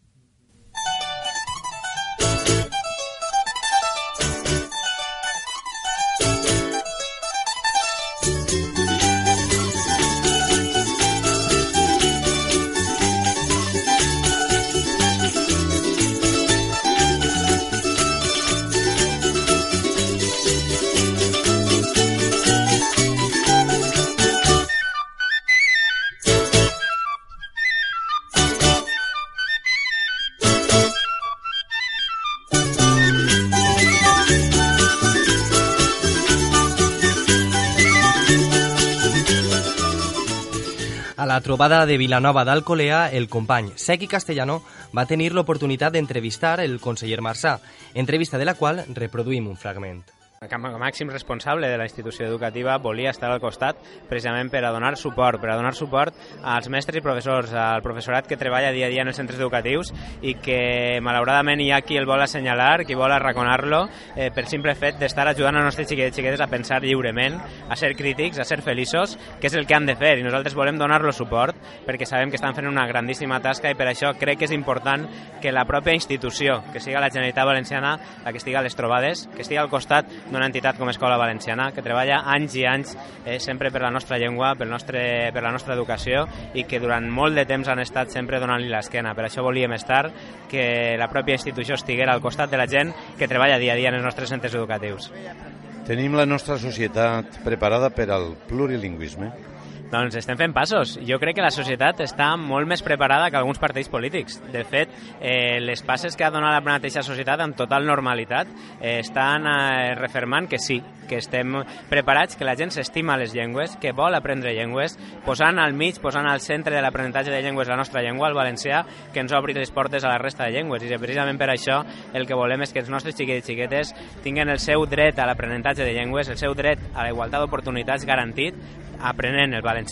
La trobada de Vilanova d'Alcolea, el company Sequi Castellano va tenir l'oportunitat d'entrevistar el conseller Marçà, entrevista de la qual reproduïm un fragment com a màxim responsable de la institució educativa volia estar al costat precisament per a donar suport, per a donar suport als mestres i professors, al professorat que treballa dia a dia en els centres educatius i que malauradament hi ha qui el vol assenyalar, qui vol arraconar-lo eh, per simple fet d'estar ajudant els nostres xiquets i xiquetes a pensar lliurement, a ser crítics, a ser feliços, que és el que han de fer. I nosaltres volem donar-los suport perquè sabem que estan fent una grandíssima tasca i per això crec que és important que la pròpia institució, que siga la Generalitat Valenciana la que estigui a les trobades, que estigui al costat d'una entitat com Escola Valenciana, que treballa anys i anys eh, sempre per la nostra llengua, pel nostre, per la nostra educació i que durant molt de temps han estat sempre donant-li l'esquena. Per això volíem estar que la pròpia institució estiguera al costat de la gent que treballa dia a dia en els nostres centres educatius. Tenim la nostra societat preparada per al plurilingüisme? Doncs estem fent passos. Jo crec que la societat està molt més preparada que alguns partits polítics. De fet, eh, les passes que ha donat la mateixa societat amb total normalitat eh, estan eh, refermant que sí, que estem preparats, que la gent s'estima les llengües, que vol aprendre llengües, posant al mig, posant al centre de l'aprenentatge de llengües la nostra llengua, el valencià, que ens obri les portes a la resta de llengües. I precisament per això el que volem és que els nostres xiquets i xiquetes tinguin el seu dret a l'aprenentatge de llengües, el seu dret a la igualtat d'oportunitats garantit, aprenent el valencià,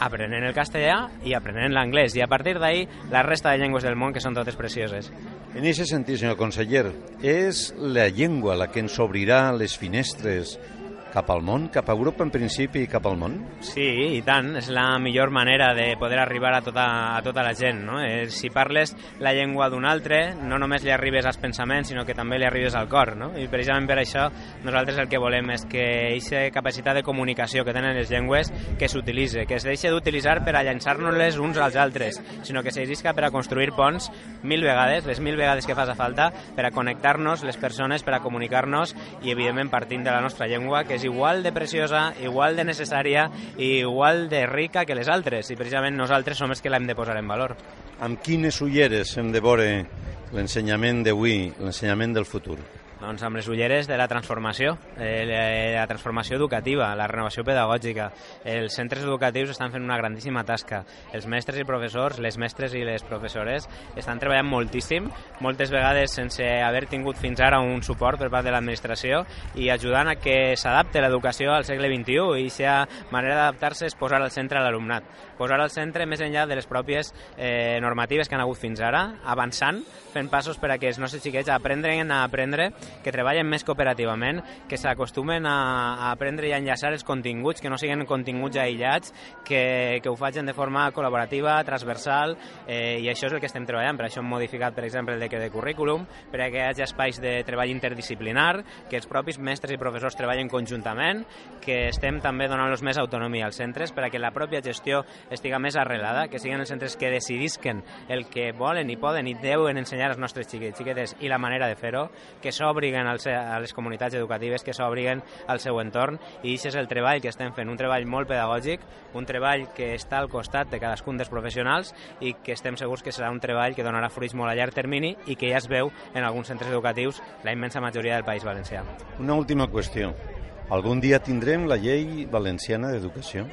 aprenent el castellà i aprenent l'anglès. I a partir d'ahir, la resta de llengües del món, que són totes precioses. En aquest sentit, senyor conseller, és la llengua la que ens obrirà les finestres cap al món, cap a Europa en principi i cap al món? Sí, i tant. És la millor manera de poder arribar a tota, a tota la gent. No? Eh, si parles la llengua d'un altre, no només li arribes als pensaments, sinó que també li arribes al cor. No? I precisament per això nosaltres el que volem és que aquesta capacitat de comunicació que tenen les llengües que s'utilitzi, que es deixi d'utilitzar per a llançar-nos-les uns als altres, sinó que s'exisca per a construir ponts mil vegades, les mil vegades que faci falta, per a connectar-nos les persones, per a comunicar-nos i, evidentment, partint de la nostra llengua, que és igual de preciosa, igual de necessària i igual de rica que les altres i precisament nosaltres som els que l'hem de posar en valor. Amb quines ulleres hem de veure l'ensenyament d'avui, l'ensenyament del futur? Doncs amb les ulleres de la transformació, eh, la transformació educativa, la renovació pedagògica. Els centres educatius estan fent una grandíssima tasca. Els mestres i professors, les mestres i les professores estan treballant moltíssim, moltes vegades sense haver tingut fins ara un suport per part de l'administració i ajudant a que s'adapte l'educació al segle XXI i aquesta manera d'adaptar-se és posar al centre l'alumnat. Posar al centre més enllà de les pròpies eh, normatives que han hagut fins ara, avançant, fent passos per a que els nostres xiquets aprendren a aprendre que treballen més cooperativament, que s'acostumen a, a aprendre i a enllaçar els continguts, que no siguin continguts aïllats, que, que ho facin de forma col·laborativa, transversal, eh, i això és el que estem treballant. Per això hem modificat, per exemple, el decret de currículum, per a que hi hagi espais de treball interdisciplinar, que els propis mestres i professors treballen conjuntament, que estem també donant-los més autonomia als centres per a que la pròpia gestió estiga més arrelada, que siguin els centres que decidisquen el que volen i poden i deuen ensenyar als nostres xiquets, xiquetes i la manera de fer-ho, que s'obriguen a les comunitats educatives, que s'obriguen al seu entorn i això és el treball que estem fent, un treball molt pedagògic, un treball que està al costat de cadascun dels professionals i que estem segurs que serà un treball que donarà fruits molt a llarg termini i que ja es veu en alguns centres educatius la immensa majoria del País Valencià. Una última qüestió. Algun dia tindrem la llei valenciana d'educació?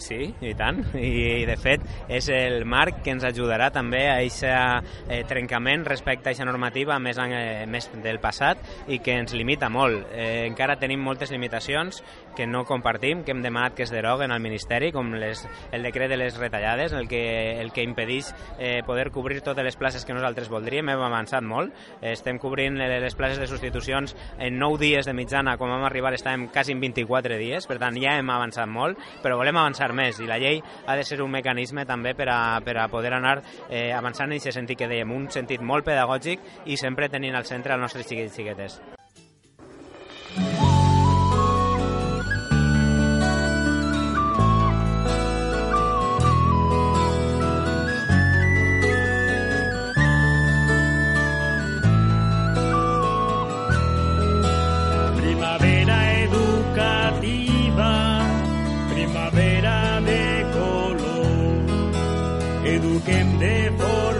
Sí, i tant. I, de fet, és el marc que ens ajudarà també a aquest eh, trencament respecte a aquesta normativa més, eh, més del passat i que ens limita molt. Eh, encara tenim moltes limitacions que no compartim, que hem demanat que es deroguen al Ministeri, com les, el decret de les retallades, el que, el que impedeix eh, poder cobrir totes les places que nosaltres voldríem. Hem avançat molt. Estem cobrint les places de substitucions en 9 dies de mitjana, com vam arribar estàvem quasi en 24 dies, per tant ja hem avançat molt, però volem avançar més i la llei ha de ser un mecanisme també per a, per a poder anar eh, avançant en aquest sentit que dèiem, un sentit molt pedagògic i sempre tenint al centre els nostres xiquets i xiquetes. Eduquem de forma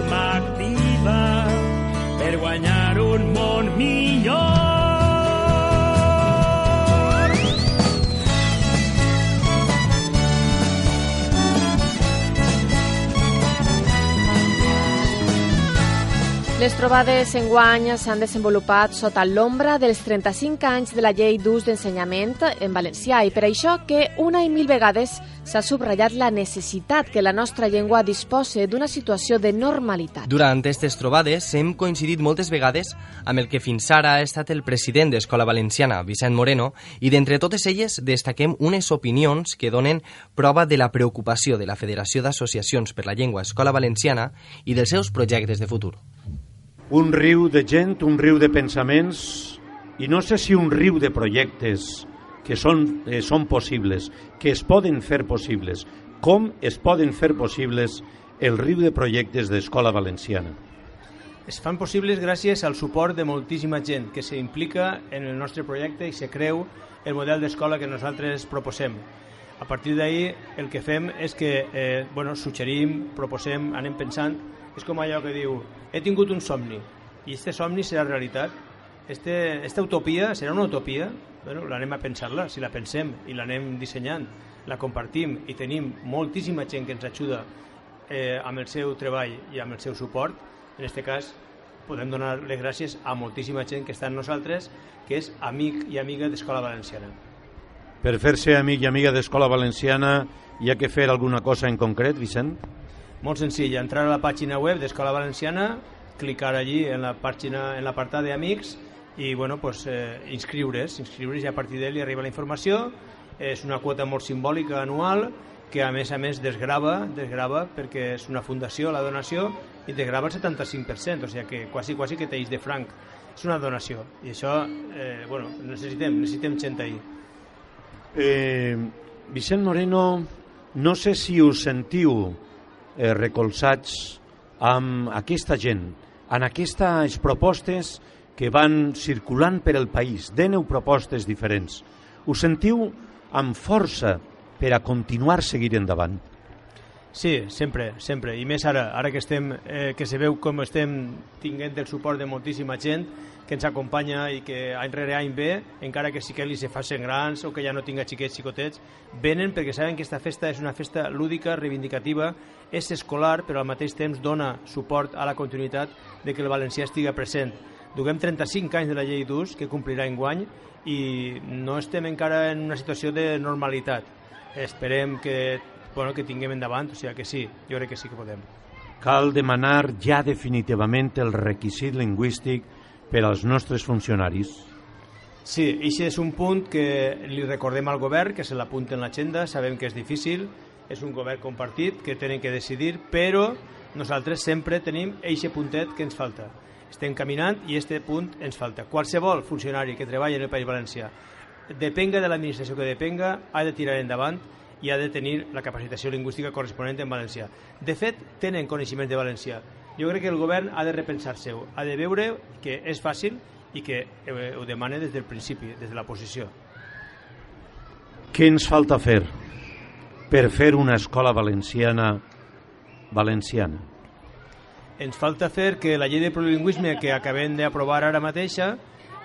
Les trobades enguany s'han desenvolupat sota l'ombra dels 35 anys de la llei d'ús d'ensenyament en valencià i per això que una i mil vegades s'ha subratllat la necessitat que la nostra llengua dispose d'una situació de normalitat. Durant aquestes trobades hem coincidit moltes vegades amb el que fins ara ha estat el president d'Escola Valenciana, Vicent Moreno, i d'entre totes elles destaquem unes opinions que donen prova de la preocupació de la Federació d'Associacions per la Llengua Escola Valenciana i dels seus projectes de futur. Un riu de gent, un riu de pensaments i no sé si un riu de projectes que són, eh, són possibles, que es poden fer possibles. Com es poden fer possibles el riu de projectes d'Escola Valenciana? Es fan possibles gràcies al suport de moltíssima gent que s'implica en el nostre projecte i se creu el model d'escola que nosaltres proposem. A partir d'ahir el que fem és que eh, bueno, suggerim, proposem, anem pensant és com allò que diu he tingut un somni i aquest somni serà realitat este, esta utopia serà una utopia? Bueno, l'anem a pensar-la, si la pensem i l'anem dissenyant, la compartim i tenim moltíssima gent que ens ajuda eh, amb el seu treball i amb el seu suport, en aquest cas podem donar les gràcies a moltíssima gent que està amb nosaltres, que és amic i amiga d'Escola Valenciana. Per fer-se amic i amiga d'Escola Valenciana hi ha que fer alguna cosa en concret, Vicent? Molt senzill, entrar a la pàgina web d'Escola Valenciana, clicar allí en la pàgina en l'apartat d'amics i bueno, pues, eh, inscriure's, inscriure's i a partir d'ell arriba la informació. És una quota molt simbòlica anual que a més a més desgrava, desgrava perquè és una fundació la donació i desgrava el 75%, o sigui que quasi, quasi que t'eix de franc. És una donació i això, eh, bueno, necessitem, necessitem gent ahí. Eh, Vicent Moreno, no sé si us sentiu eh, recolzats amb aquesta gent, en aquestes propostes que van circulant per el país. Deneu propostes diferents. Us sentiu amb força per a continuar seguir endavant? Sí, sempre, sempre. I més ara, ara que, estem, eh, que se veu com estem tinguent el suport de moltíssima gent que ens acompanya i que any rere any ve, encara que sí que li se facin grans o que ja no tinga xiquets, xicotets, venen perquè saben que aquesta festa és una festa lúdica, reivindicativa, és escolar, però al mateix temps dona suport a la continuïtat de que el valencià estigui present. Duguem 35 anys de la llei d'ús, que complirà en guany, i no estem encara en una situació de normalitat. Esperem que bueno, que tinguem endavant, o sigui que sí, jo crec que sí que podem. Cal demanar ja definitivament el requisit lingüístic per als nostres funcionaris. Sí, això és un punt que li recordem al govern, que se l'apunta en l'agenda, sabem que és difícil, és un govern compartit, que tenen que decidir, però nosaltres sempre tenim eixe puntet que ens falta. Estem caminant i este punt ens falta. Qualsevol funcionari que treballi en el País Valencià, depenga de l'administració que depenga, ha de tirar endavant i ha de tenir la capacitació lingüística corresponent en valencià. De fet, tenen coneixement de valencià. Jo crec que el govern ha de repensar-se-ho, ha de veure que és fàcil i que eh, ho demana des del principi, des de la posició. Què ens falta fer per fer una escola valenciana valenciana? Ens falta fer que la llei de plurilingüisme que acabem d'aprovar ara mateixa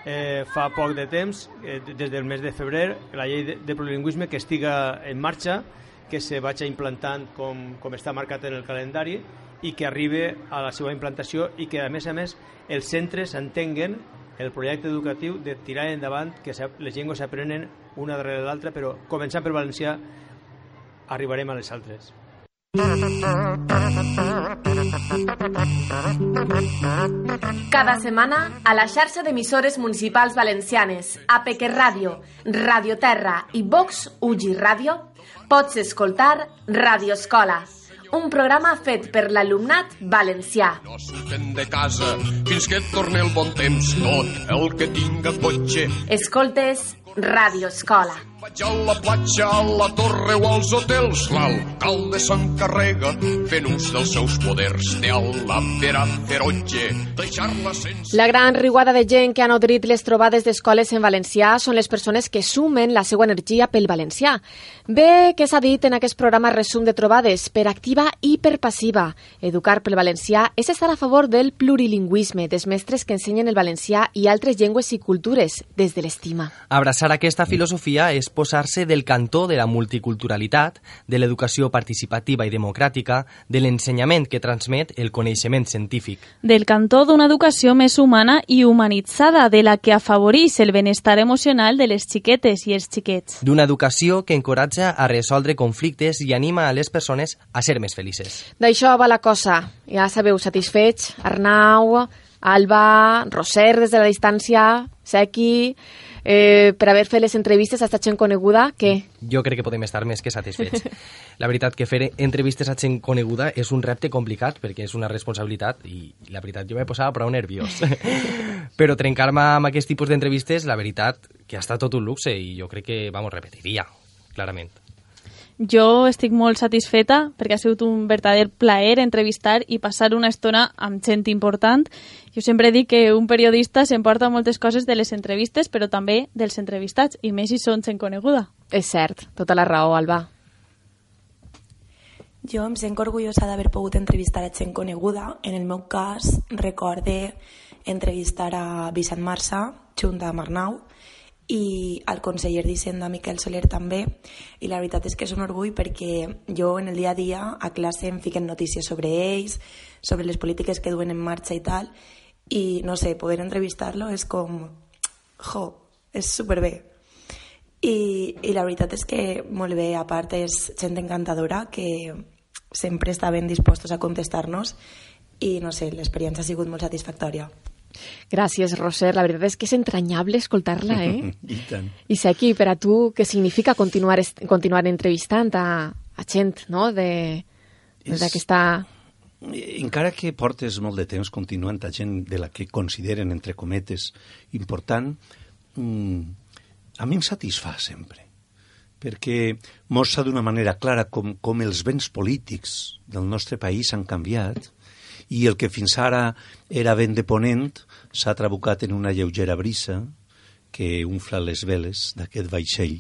eh, fa poc de temps, eh, des del mes de febrer, la llei de, de plurilingüisme que estiga en marxa, que se vagi implantant com, com està marcat en el calendari i que arribi a la seva implantació i que, a més a més, els centres entenguen el projecte educatiu de tirar endavant que les llengües s'aprenen una darrere l'altra, però començant per valencià arribarem a les altres. Cada setmana, a la xarxa d'emissores municipals valencianes, APQ Ràdio, Radio Terra i Vox Ugi Ràdio, pots escoltar Radio Escola, un programa fet per l'alumnat valencià. No surten de casa fins que et torni el bon temps tot el que tinga cotxe. Escoltes Radio Escola. Vaig a la platja, a la torre o als hotels, l'alcalde s'encarrega fent ús dels seus poders de la vera ferotge, deixar-la sense... La gran riuada de gent que ha nodrit les trobades d'escoles en valencià són les persones que sumen la seva energia pel valencià. Bé que s'ha dit en aquest programa resum de trobades, per activa i per passiva. Educar pel valencià és estar a favor del plurilingüisme, dels mestres que ensenyen el valencià i altres llengües i cultures, des de l'estima. Abraçar aquesta filosofia és posar-se del cantó de la multiculturalitat, de l'educació participativa i democràtica, de l'ensenyament que transmet el coneixement científic. Del cantó d'una educació més humana i humanitzada, de la que afavoreix el benestar emocional de les xiquetes i els xiquets. D'una educació que encoratja a resoldre conflictes i anima a les persones a ser més felices. D'això va la cosa. Ja sabeu, satisfets, Arnau, Alba, Roser des de la distància, Sequi, eh, per haver fet les entrevistes a esta gent coneguda, què? Jo crec que podem estar més que satisfets. [LAUGHS] La veritat que fer entrevistes a gent coneguda és un repte complicat perquè és una responsabilitat i la veritat jo m'he posat prou nerviós. [LAUGHS] Però trencar-me amb aquest tipus d'entrevistes, la veritat que ha estat tot un luxe i jo crec que, vamos, repetiria, clarament. Jo estic molt satisfeta perquè ha sigut un verdader plaer entrevistar i passar una estona amb gent important. Jo sempre dic que un periodista s'emporta moltes coses de les entrevistes, però també dels entrevistats, i més si són gent coneguda. És cert, tota la raó, Alba. Jo em sento orgullosa d'haver pogut entrevistar a gent coneguda. En el meu cas, recorde entrevistar a Vicent Marça, junt a Marnau, i al conseller d'Hisenda Miquel Soler també i la veritat és que és un orgull perquè jo en el dia a dia a classe em fiquen notícies sobre ells, sobre les polítiques que duen en marxa i tal i no sé, poder entrevistar-lo és com jo, és superbé i, i la veritat és que molt bé, a part és gent encantadora que sempre està ben dispostos a contestar-nos i no sé, l'experiència ha sigut molt satisfactòria. Gràcies, Roser. La veritat és que és entranyable escoltar-la, eh? [LAUGHS] I tant. I sé aquí, per a tu, què significa continuar, continuar entrevistant a, a gent, no?, de d'aquesta... Encara que portes molt de temps continuant a gent de la que consideren, entre cometes, important, mm, a mi em satisfà sempre perquè mostra d'una manera clara com, com els béns polítics del nostre país han canviat i el que fins ara era vent de ponent s'ha trabucat en una lleugera brisa que unfla les veles d'aquest vaixell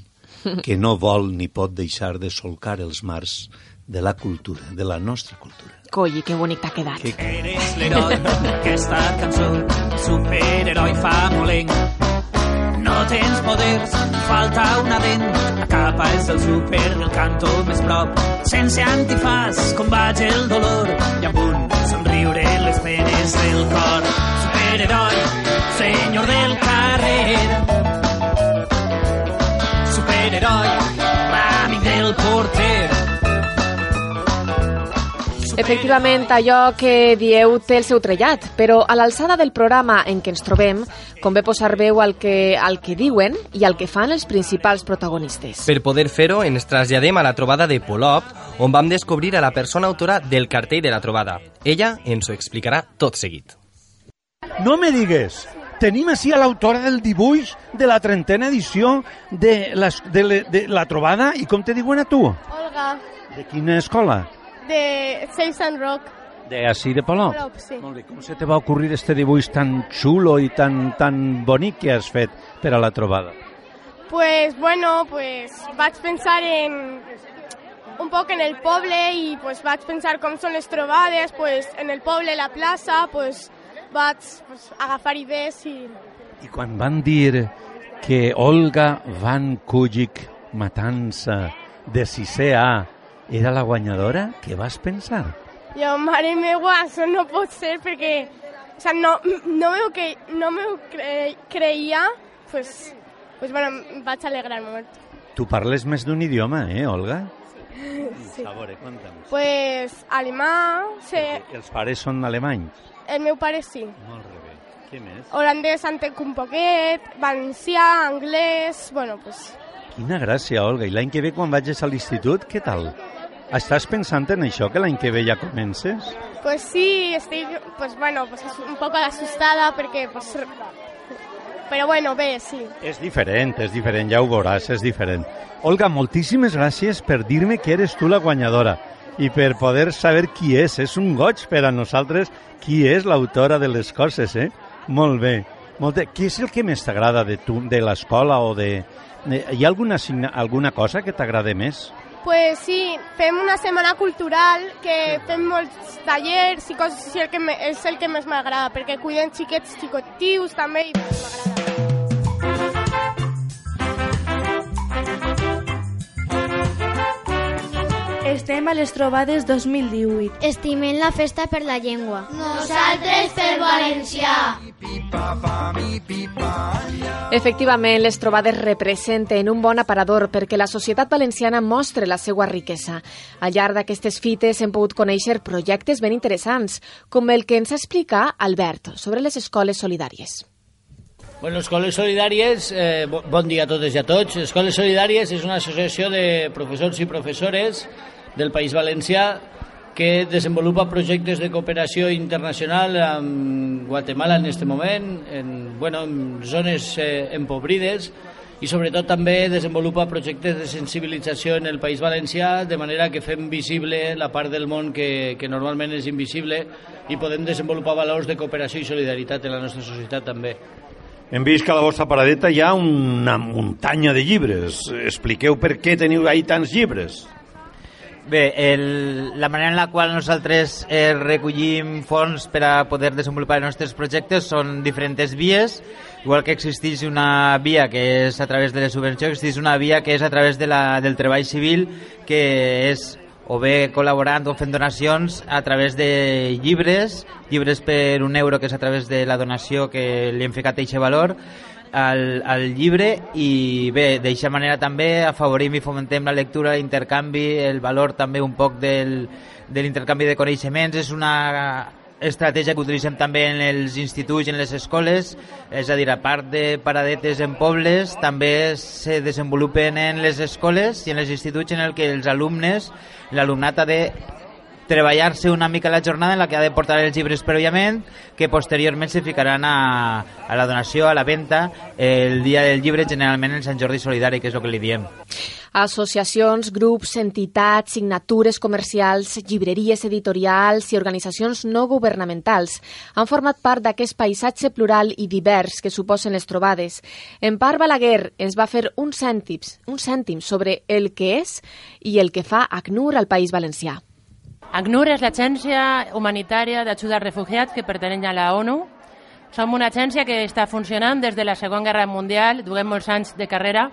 que no vol ni pot deixar de solcar els mars de la cultura, de la nostra cultura. Colli, que bonic t'ha quedat. Que... Eres l'heroi d'aquesta cançó, superheroi famolenc. No tens poders, falta una dent, la capa és el súper del cantó més prop. Sense antifàs, combat el dolor i amb un somriure les penes del cor. Superheroi, senyor del carrer. Superheroi, l'amic del porter. Efectivament, allò que dieu té el seu trellat, però a l'alçada del programa en què ens trobem, convé posar veu al que, al que diuen i al que fan els principals protagonistes. Per poder fer-ho, ens traslladem a la trobada de Polop, on vam descobrir a la persona autora del cartell de la trobada. Ella ens ho explicarà tot seguit. No me digues. Tenim així a l'autora del dibuix de la trentena edició de la, de, la, de la trobada i com te diuen a tu? Olga, De quina escola? De Safe and Rock. De així de Polop. Polop, sí. Molt bé. Com se te va ocurrir este dibuix tan xulo i tan, tan bonic que has fet per a la trobada? Pues bueno, pues vaig pensar en un poc en el poble i pues vaig pensar com són les trobades, pues en el poble, la plaça, pues vaig pues, agafar idees i... I quan van dir que Olga Van Kujic Matança de 6è A era la guanyadora, què vas pensar? Jo, mare meua, això no pot ser perquè o sea, no, no me, que, no me cre creia, pues, pues bueno, em vaig alegrar molt. Tu parles més d'un idioma, eh, Olga? Sí. A veure, conta'm. Pues alemà, sí, Els pares són alemanys. el meu pare sí. Molt bé. Què més? Holandès entenc un poquet, valencià, anglès, bueno, pues... Quina gràcia, Olga. I l'any que ve, quan vagis a l'institut, què tal? Estàs pensant en això, que l'any que ve ja comences? Pues sí, estic, pues bueno, pues un poco asustada perquè, pues... Però bueno, bé, sí. És diferent, és diferent, ja ho veuràs, és diferent. Olga, moltíssimes gràcies per dir-me que eres tu la guanyadora i per poder saber qui és. És un goig per a nosaltres qui és l'autora de les coses, eh? Molt bé. Molt bé. Què és el que més t'agrada de tu, de l'escola o de... Hi ha alguna, alguna cosa que t'agrada més? Pues sí, fem una setmana cultural que fem molts tallers i coses així, el que me, és el que més m'agrada, perquè cuiden xiquets xicotius també i m'agrada. Estem a les trobades 2018. Estimem la festa per la llengua. Nosaltres pel valencià. Efectivament, les trobades representen un bon aparador perquè la societat valenciana mostre la seva riquesa. Al llarg d'aquestes fites hem pogut conèixer projectes ben interessants, com el que ens explica Albert sobre les escoles solidàries. Bueno, Escoles Solidàries, eh, bo- bon dia a totes i a tots. Escoles Solidàries és una associació de professors i professores del País Valencià que desenvolupa projectes de cooperació internacional amb Guatemala en este moment, en, bueno, en zones eh, empobrides i sobretot també desenvolupa projectes de sensibilització en el País Valencià de manera que fem visible la part del món que, que normalment és invisible i podem desenvolupar valors de cooperació i solidaritat en la nostra societat també. Hem vist que a la vostra paradeta hi ha una muntanya de llibres. Expliqueu per què teniu ahí tants llibres. Bé, el, la manera en la qual nosaltres eh, recollim fons per a poder desenvolupar els nostres projectes són diferents vies, igual que existeix una via que és a través de les subvencions, existeix una via que és a través de la, del treball civil, que és o bé col·laborant o fent donacions a través de llibres, llibres per un euro, que és a través de la donació que li hem ficat eixe valor, al, al llibre i bé, d'aquesta manera també afavorim i fomentem la lectura, l'intercanvi, el valor també un poc del, de l'intercanvi de coneixements. És una estratègia que utilitzem també en els instituts i en les escoles, és a dir, a part de paradetes en pobles, també se desenvolupen en les escoles i en els instituts en el que els alumnes, l'alumnat ha de treballar-se una mica la jornada en la que ha de portar els llibres prèviament, que posteriorment se ficaran a, a la donació, a la venda, el dia del llibre, generalment en Sant Jordi Solidari, que és el que li diem. Associacions, grups, entitats, signatures comercials, llibreries editorials i organitzacions no governamentals han format part d'aquest paisatge plural i divers que suposen les trobades. En part, Balaguer ens va fer un cèntims, un cèntim sobre el que és i el que fa ACNUR al País Valencià. ACNUR és l'agència humanitària d'ajuda als refugiats que pertany a la ONU. Som una agència que està funcionant des de la Segona Guerra Mundial, duguem molts anys de carrera.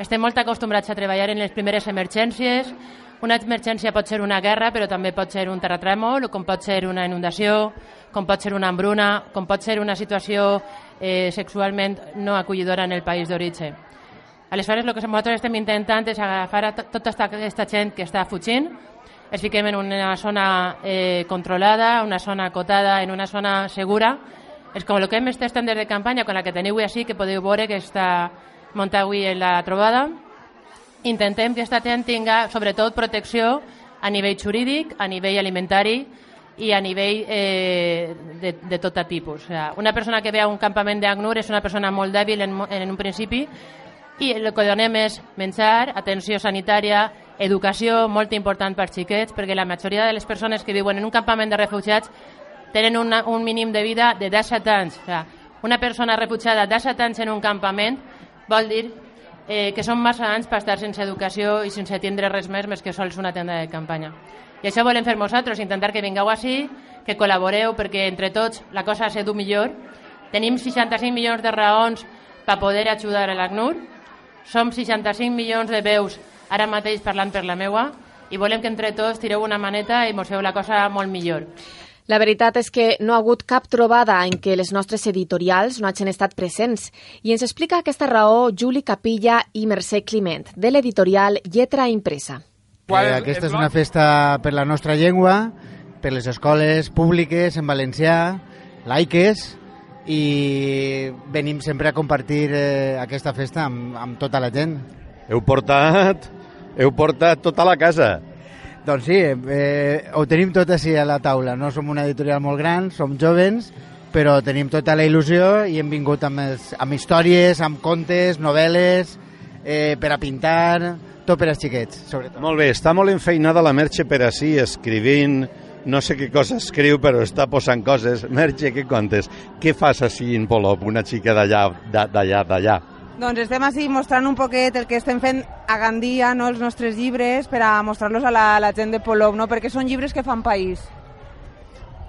Estem molt acostumbrats a treballar en les primeres emergències. Una emergència pot ser una guerra, però també pot ser un terratrèmol, com pot ser una inundació, com pot ser una hambruna, com pot ser una situació eh, sexualment no acollidora en el país d'origen. Aleshores, el que nosaltres estem intentant és agafar a tota aquesta gent que està fugint, es fiquem en una zona eh, controlada, una zona acotada, en una zona segura. El que hem estat de campanya, con la que teniu així, que podeu veure que està muntat avui en la trobada. Intentem que aquesta gent tinga, sobretot, protecció a nivell jurídic, a nivell alimentari i a nivell eh, de, de tot tipus. O sea, una persona que ve a un campament d'ACNUR és una persona molt dèbil en, en un principi i el que donem és menjar, atenció sanitària, educació molt important per xiquets, perquè la majoria de les persones que viuen en un campament de refugiats tenen una, un mínim de vida de 17 anys. O sigui, una persona refugiada de 17 anys en un campament vol dir eh, que són massa anys per estar sense educació i sense tindre res més més que sols una tenda de campanya. I això volem fer nosaltres, intentar que vingueu així, que col·laboreu, perquè entre tots la cosa se du millor. Tenim 65 milions de raons per poder ajudar a l'ACNUR, som 65 milions de veus ara mateix parlant per la meua i volem que entre tots tireu una maneta i mos feu la cosa molt millor. La veritat és que no ha hagut cap trobada en què les nostres editorials no hagin estat presents i ens explica aquesta raó Juli Capilla i Mercè Climent, de l'editorial Lletra Impresa. Eh, aquesta és una festa per la nostra llengua, per les escoles públiques en valencià, laiques, i venim sempre a compartir eh, aquesta festa amb, amb tota la gent. Heu portat heu portat tota la casa. Doncs sí, eh, ho tenim tot així a la taula. No som una editorial molt gran, som jovens, però tenim tota la il·lusió i hem vingut amb, els, amb històries, amb contes, novel·les, eh, per a pintar, tot per als xiquets, sobretot. Molt bé, està molt enfeinada la Merche per així, escrivint, no sé què cosa escriu, però està posant coses. Merche, què contes? Què fas així en Polop, una xica d'allà, d'allà, d'allà? Doncs estem així mostrant un poquet el que estem fent a Gandia, no, els nostres llibres, per a mostrar-los a la, a la gent de Polop, no? perquè són llibres que fan país.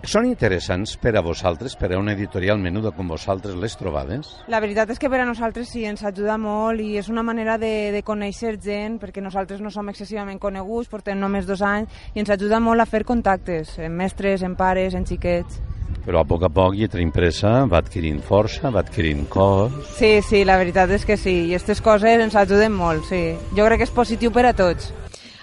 Són interessants per a vosaltres, per a una editorial menuda com vosaltres, les trobades? La veritat és que per a nosaltres sí, ens ajuda molt i és una manera de, de conèixer gent, perquè nosaltres no som excessivament coneguts, portem només dos anys, i ens ajuda molt a fer contactes, en mestres, en pares, en xiquets però a poc a poc Lletra Impresa va adquirint força, va adquirint cos... Sí, sí, la veritat és que sí, i aquestes coses ens ajuden molt, sí. Jo crec que és positiu per a tots.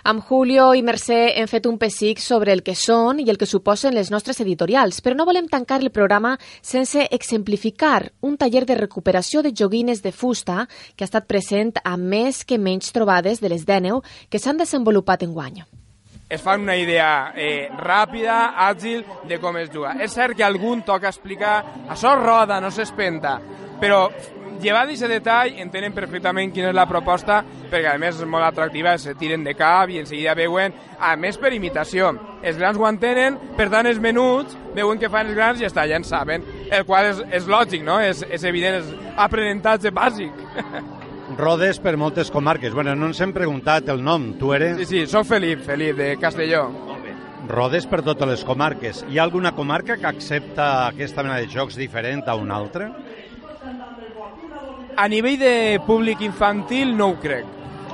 Amb Julio i Mercè hem fet un pessic sobre el que són i el que suposen les nostres editorials, però no volem tancar el programa sense exemplificar un taller de recuperació de joguines de fusta que ha estat present a més que menys trobades de les d'Èneu que s'han desenvolupat en guany es fan una idea eh, ràpida, àgil, de com es juga. És cert que algun toca explicar això roda, no s'espenta, però llevat aquest detall entenen perfectament quina és la proposta perquè a més és molt atractiva, se tiren de cap i en seguida veuen, a més per imitació els grans ho entenen, per tant els menuts veuen que fan els grans i està, ja en saben el qual és, és lògic, no? és, és evident, és aprenentatge bàsic [LAUGHS] rodes per moltes comarques. Bueno, no ens hem preguntat el nom. Tu eres? Sí, sí, soc Felip, Felip, de Castelló. Rodes per totes les comarques. Hi ha alguna comarca que accepta aquesta mena de jocs diferent a una altra? A nivell de públic infantil no ho crec.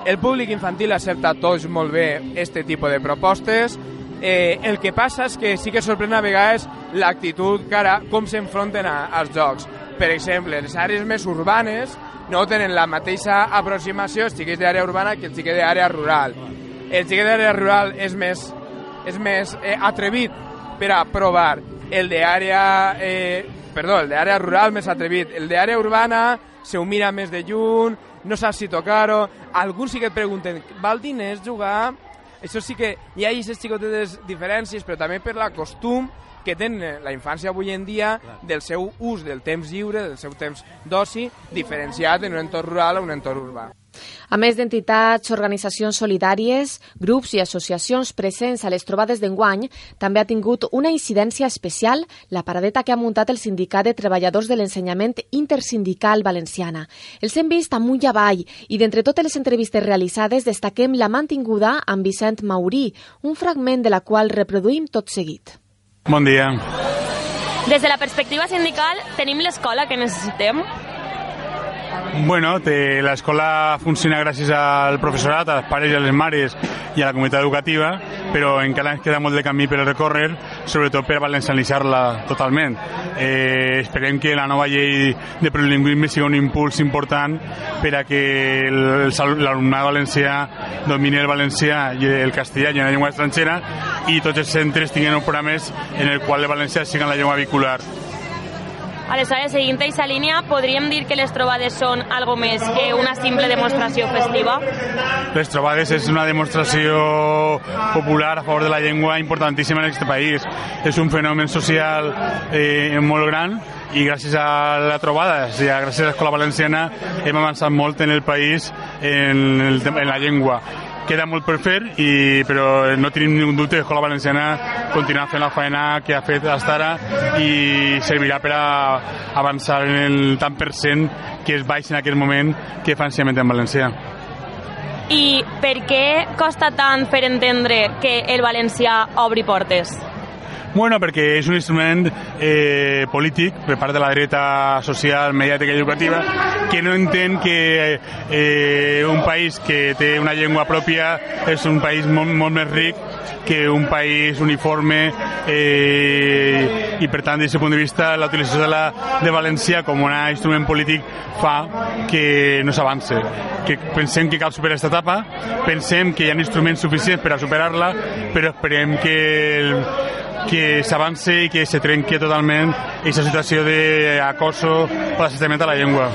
El públic infantil accepta tots molt bé este tipus de propostes. Eh, el que passa és que sí que sorprèn a vegades l'actitud cara com s'enfronten als jocs. Per exemple, les àrees més urbanes no tenen la mateixa aproximació els xiquets d'àrea urbana que el xiquet d'àrea rural. El xiquet d'àrea rural és més, és més eh, atrevit per a provar. El d'àrea... Eh, perdó, el d'àrea rural més atrevit. El d'àrea urbana se ho mira més de lluny, no saps si tocar-ho. Alguns sí que et pregunten, val diners jugar? Això sí que hi ha aquestes xicotetes diferències, però també per la costum que tenen la infància avui en dia del seu ús del temps lliure, del seu temps d'oci, diferenciat en un entorn rural o un entorn urbà. A més d'entitats, organitzacions solidàries, grups i associacions presents a les trobades d'enguany, també ha tingut una incidència especial la paradeta que ha muntat el Sindicat de Treballadors de l'Ensenyament Intersindical Valenciana. Els hem vist amunt i avall i d'entre totes les entrevistes realitzades destaquem la mantinguda amb Vicent Maurí, un fragment de la qual reproduïm tot seguit. Bon dia. Des de la perspectiva sindical, tenim l'escola que necessitem? Bueno, l'escola funciona gràcies al professorat, als pares i a les mares i a la comunitat educativa, però encara ens queda molt de camí per recórrer, sobretot per valencianitzar-la totalment. Eh, esperem que la nova llei de plurilingüisme sigui un impuls important per a que l'alumnat valencià domini el valencià i el castellà i una llengua estrangera i tots els centres tinguin un programes en el qual el valencià sigui la llengua vehicular. Aleshores, seguint aquesta línia, podríem dir que les trobades són algo més que una simple demostració festiva? Les trobades és una demostració popular a favor de la llengua importantíssima en aquest país. És un fenomen social eh, molt gran i gràcies a la trobada i gràcies a l'Escola Valenciana hem avançat molt en el país en, el, en la llengua queda molt per fer, i, però no tenim ningú dubte que l'Escola Valenciana continuarà fent la feina que ha fet fins ara i servirà per a avançar en el tant per cent que és baix en aquest moment que fa ensenyament en valencià. I per què costa tant fer entendre que el valencià obri portes? Bueno, perquè és un instrument eh, polític per part de la dreta social, mediàtica i educativa que no entén que eh, un país que té una llengua pròpia és un país molt, molt més ric que un país uniforme eh, i per tant des d'aquest punt de vista la utilització de, la, de valencià com un instrument polític fa que no s'avance que pensem que cal superar aquesta etapa pensem que hi ha instruments suficients per a superar-la però esperem que el, que s'avance i que se trenqui totalment aquesta situació d'acoso o d'assistament a la llengua.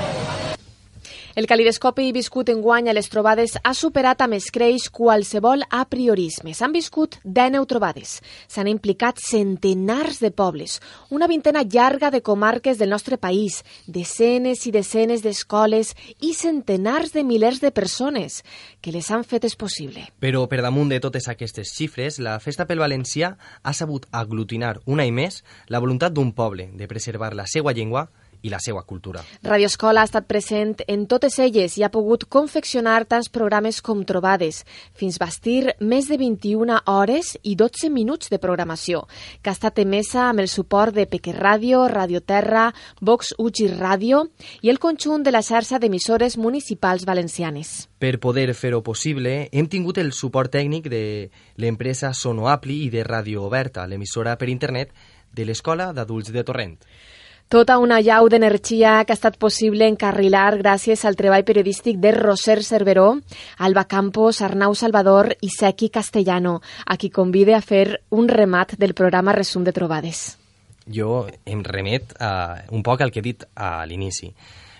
El calidescopi viscut en guany a les trobades ha superat amb escreix qualsevol a priorisme. S'han viscut 19 trobades. S'han implicat centenars de pobles, una vintena llarga de comarques del nostre país, desenes i desenes d'escoles i centenars de milers de persones que les han fetes possible. Però per damunt de totes aquestes xifres, la Festa pel Valencià ha sabut aglutinar una i més la voluntat d'un poble de preservar la seva llengua i la seva cultura. Radio Escola ha estat present en totes elles i ha pogut confeccionar tants programes com trobades, fins bastir més de 21 hores i 12 minuts de programació, que ha estat emesa amb el suport de Peque Ràdio, Radio Terra, Vox Ugi Ràdio i el conjunt de la xarxa d'emissores municipals valencianes. Per poder fer-ho possible, hem tingut el suport tècnic de l'empresa Sonoapli i de Radio Oberta, l'emissora per internet de l'Escola d'Adults de Torrent. Tota una llau d'energia que ha estat possible encarrilar gràcies al treball periodístic de Roser Cerveró, Alba Campos, Arnau Salvador i Sequi Castellano, a qui convide a fer un remat del programa Resum de Trobades. Jo em remet a, un poc al que he dit a l'inici.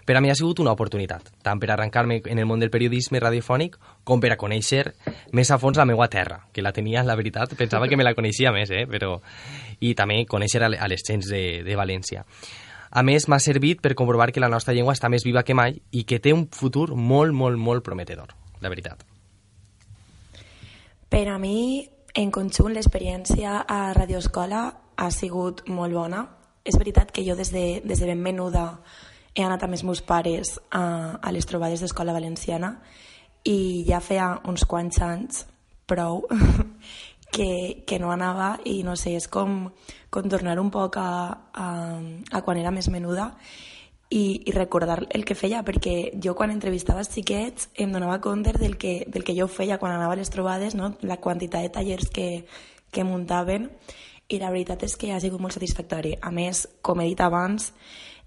Per a mi ha sigut una oportunitat, tant per arrencar-me en el món del periodisme radiofònic com per a conèixer més a fons la meva terra, que la tenia, la veritat, pensava que me la coneixia més, eh? però... i també conèixer a les gens de, de València. A més, m'ha servit per comprovar que la nostra llengua està més viva que mai i que té un futur molt, molt, molt prometedor, la veritat. Per a mi, en conjunt, l'experiència a Radio Escola ha sigut molt bona. És veritat que jo des de, des de ben menuda he anat amb els meus pares a, a les trobades d'Escola Valenciana i ja feia uns quants anys, prou, que, que no anava i no sé, és com, com tornar un poc a, a, a quan era més menuda i, i recordar el que feia, perquè jo quan entrevistava els xiquets em donava compte del que, del que jo feia quan anava a les trobades, no? la quantitat de tallers que, que muntaven, i la veritat és que ha sigut molt satisfactori. A més, com he dit abans,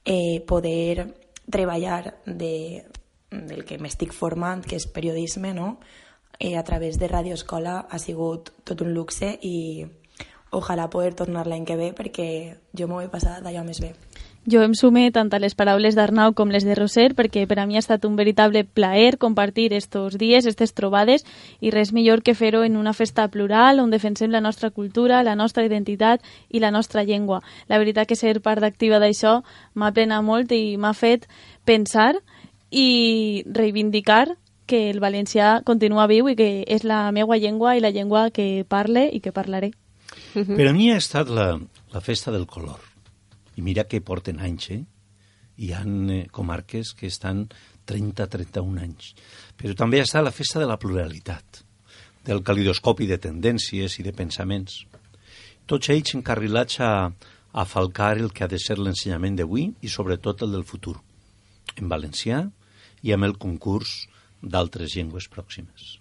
eh, poder treballar de, del que m'estic formant, que és periodisme, no? Eh, a través de Ràdio Escola ha sigut tot un luxe i ojalà poder tornar l'any que ve perquè jo m'ho he passat d'allò més bé. Jo em sume tant a les paraules d'Arnau com les de Roser perquè per a mi ha estat un veritable plaer compartir estos dies, aquestes trobades i res millor que fer-ho en una festa plural on defensem la nostra cultura, la nostra identitat i la nostra llengua. La veritat que ser part activa d'això m'ha plena molt i m'ha fet pensar i reivindicar que el valencià continua viu i que és la meva llengua i la llengua que parle i que parlaré. Per a mi ha estat la, la festa del color i mira que porten anys, eh? Hi ha eh, comarques que estan 30-31 anys. Però també està la festa de la pluralitat, del calidoscopi de tendències i de pensaments. Tots ells encarrilats a, a falcar el que ha de ser l'ensenyament d'avui i sobretot el del futur, en valencià i amb el concurs d'altres llengües pròximes.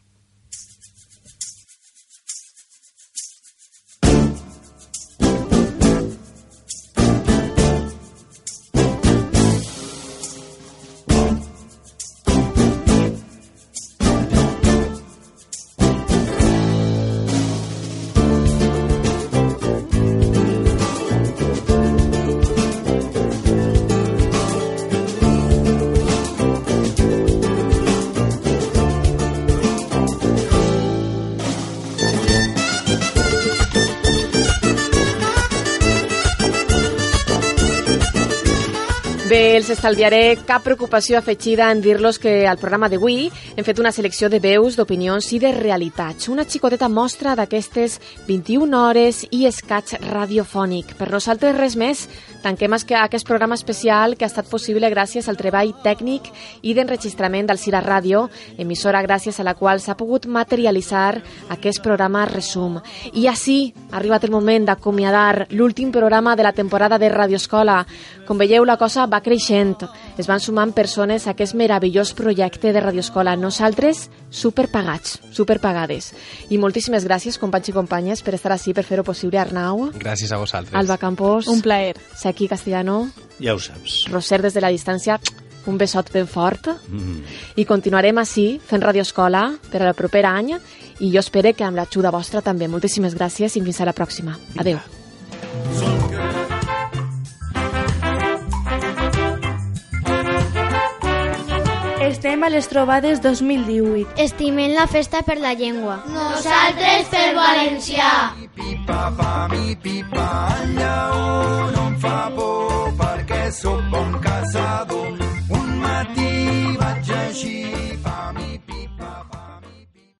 Estalviaré cap preocupació afegida en dir-los que al programa d'avui hem fet una selecció de veus, d'opinions i de realitats. Una xicoteta mostra d'aquestes 21 hores i escaig radiofònic. Per nosaltres res més, tanquem aquest programa especial que ha estat possible gràcies al treball tècnic i d'enregistrament del Cira Ràdio, emissora gràcies a la qual s'ha pogut materialitzar aquest programa resum. I així ha arribat el moment d'acomiadar l'últim programa de la temporada de Radio Escola. Com veieu, la cosa va creixent. Es van sumant persones a aquest meravellós projecte de Escola. Nosaltres, superpagats, superpagades. I moltíssimes gràcies, companys i companyes, per estar així, per fer-ho possible. Arnau. Gràcies a vosaltres. Alba Campos. Un plaer. Saki Castellano. Ja ho saps. Roser, des de la distància, un besot ben fort. Mm. I continuarem així, fent Escola, per al proper any, i jo espero que amb l'ajuda vostra també. Moltíssimes gràcies i fins a la pròxima. Adeu. Estem a les trobades 2018. Estimem la festa per la llengua. Nosaltres pel valencià. Pipa fa mi pipa, lleó no em fa por perquè sóc bon caçador. Un matí vaig així mi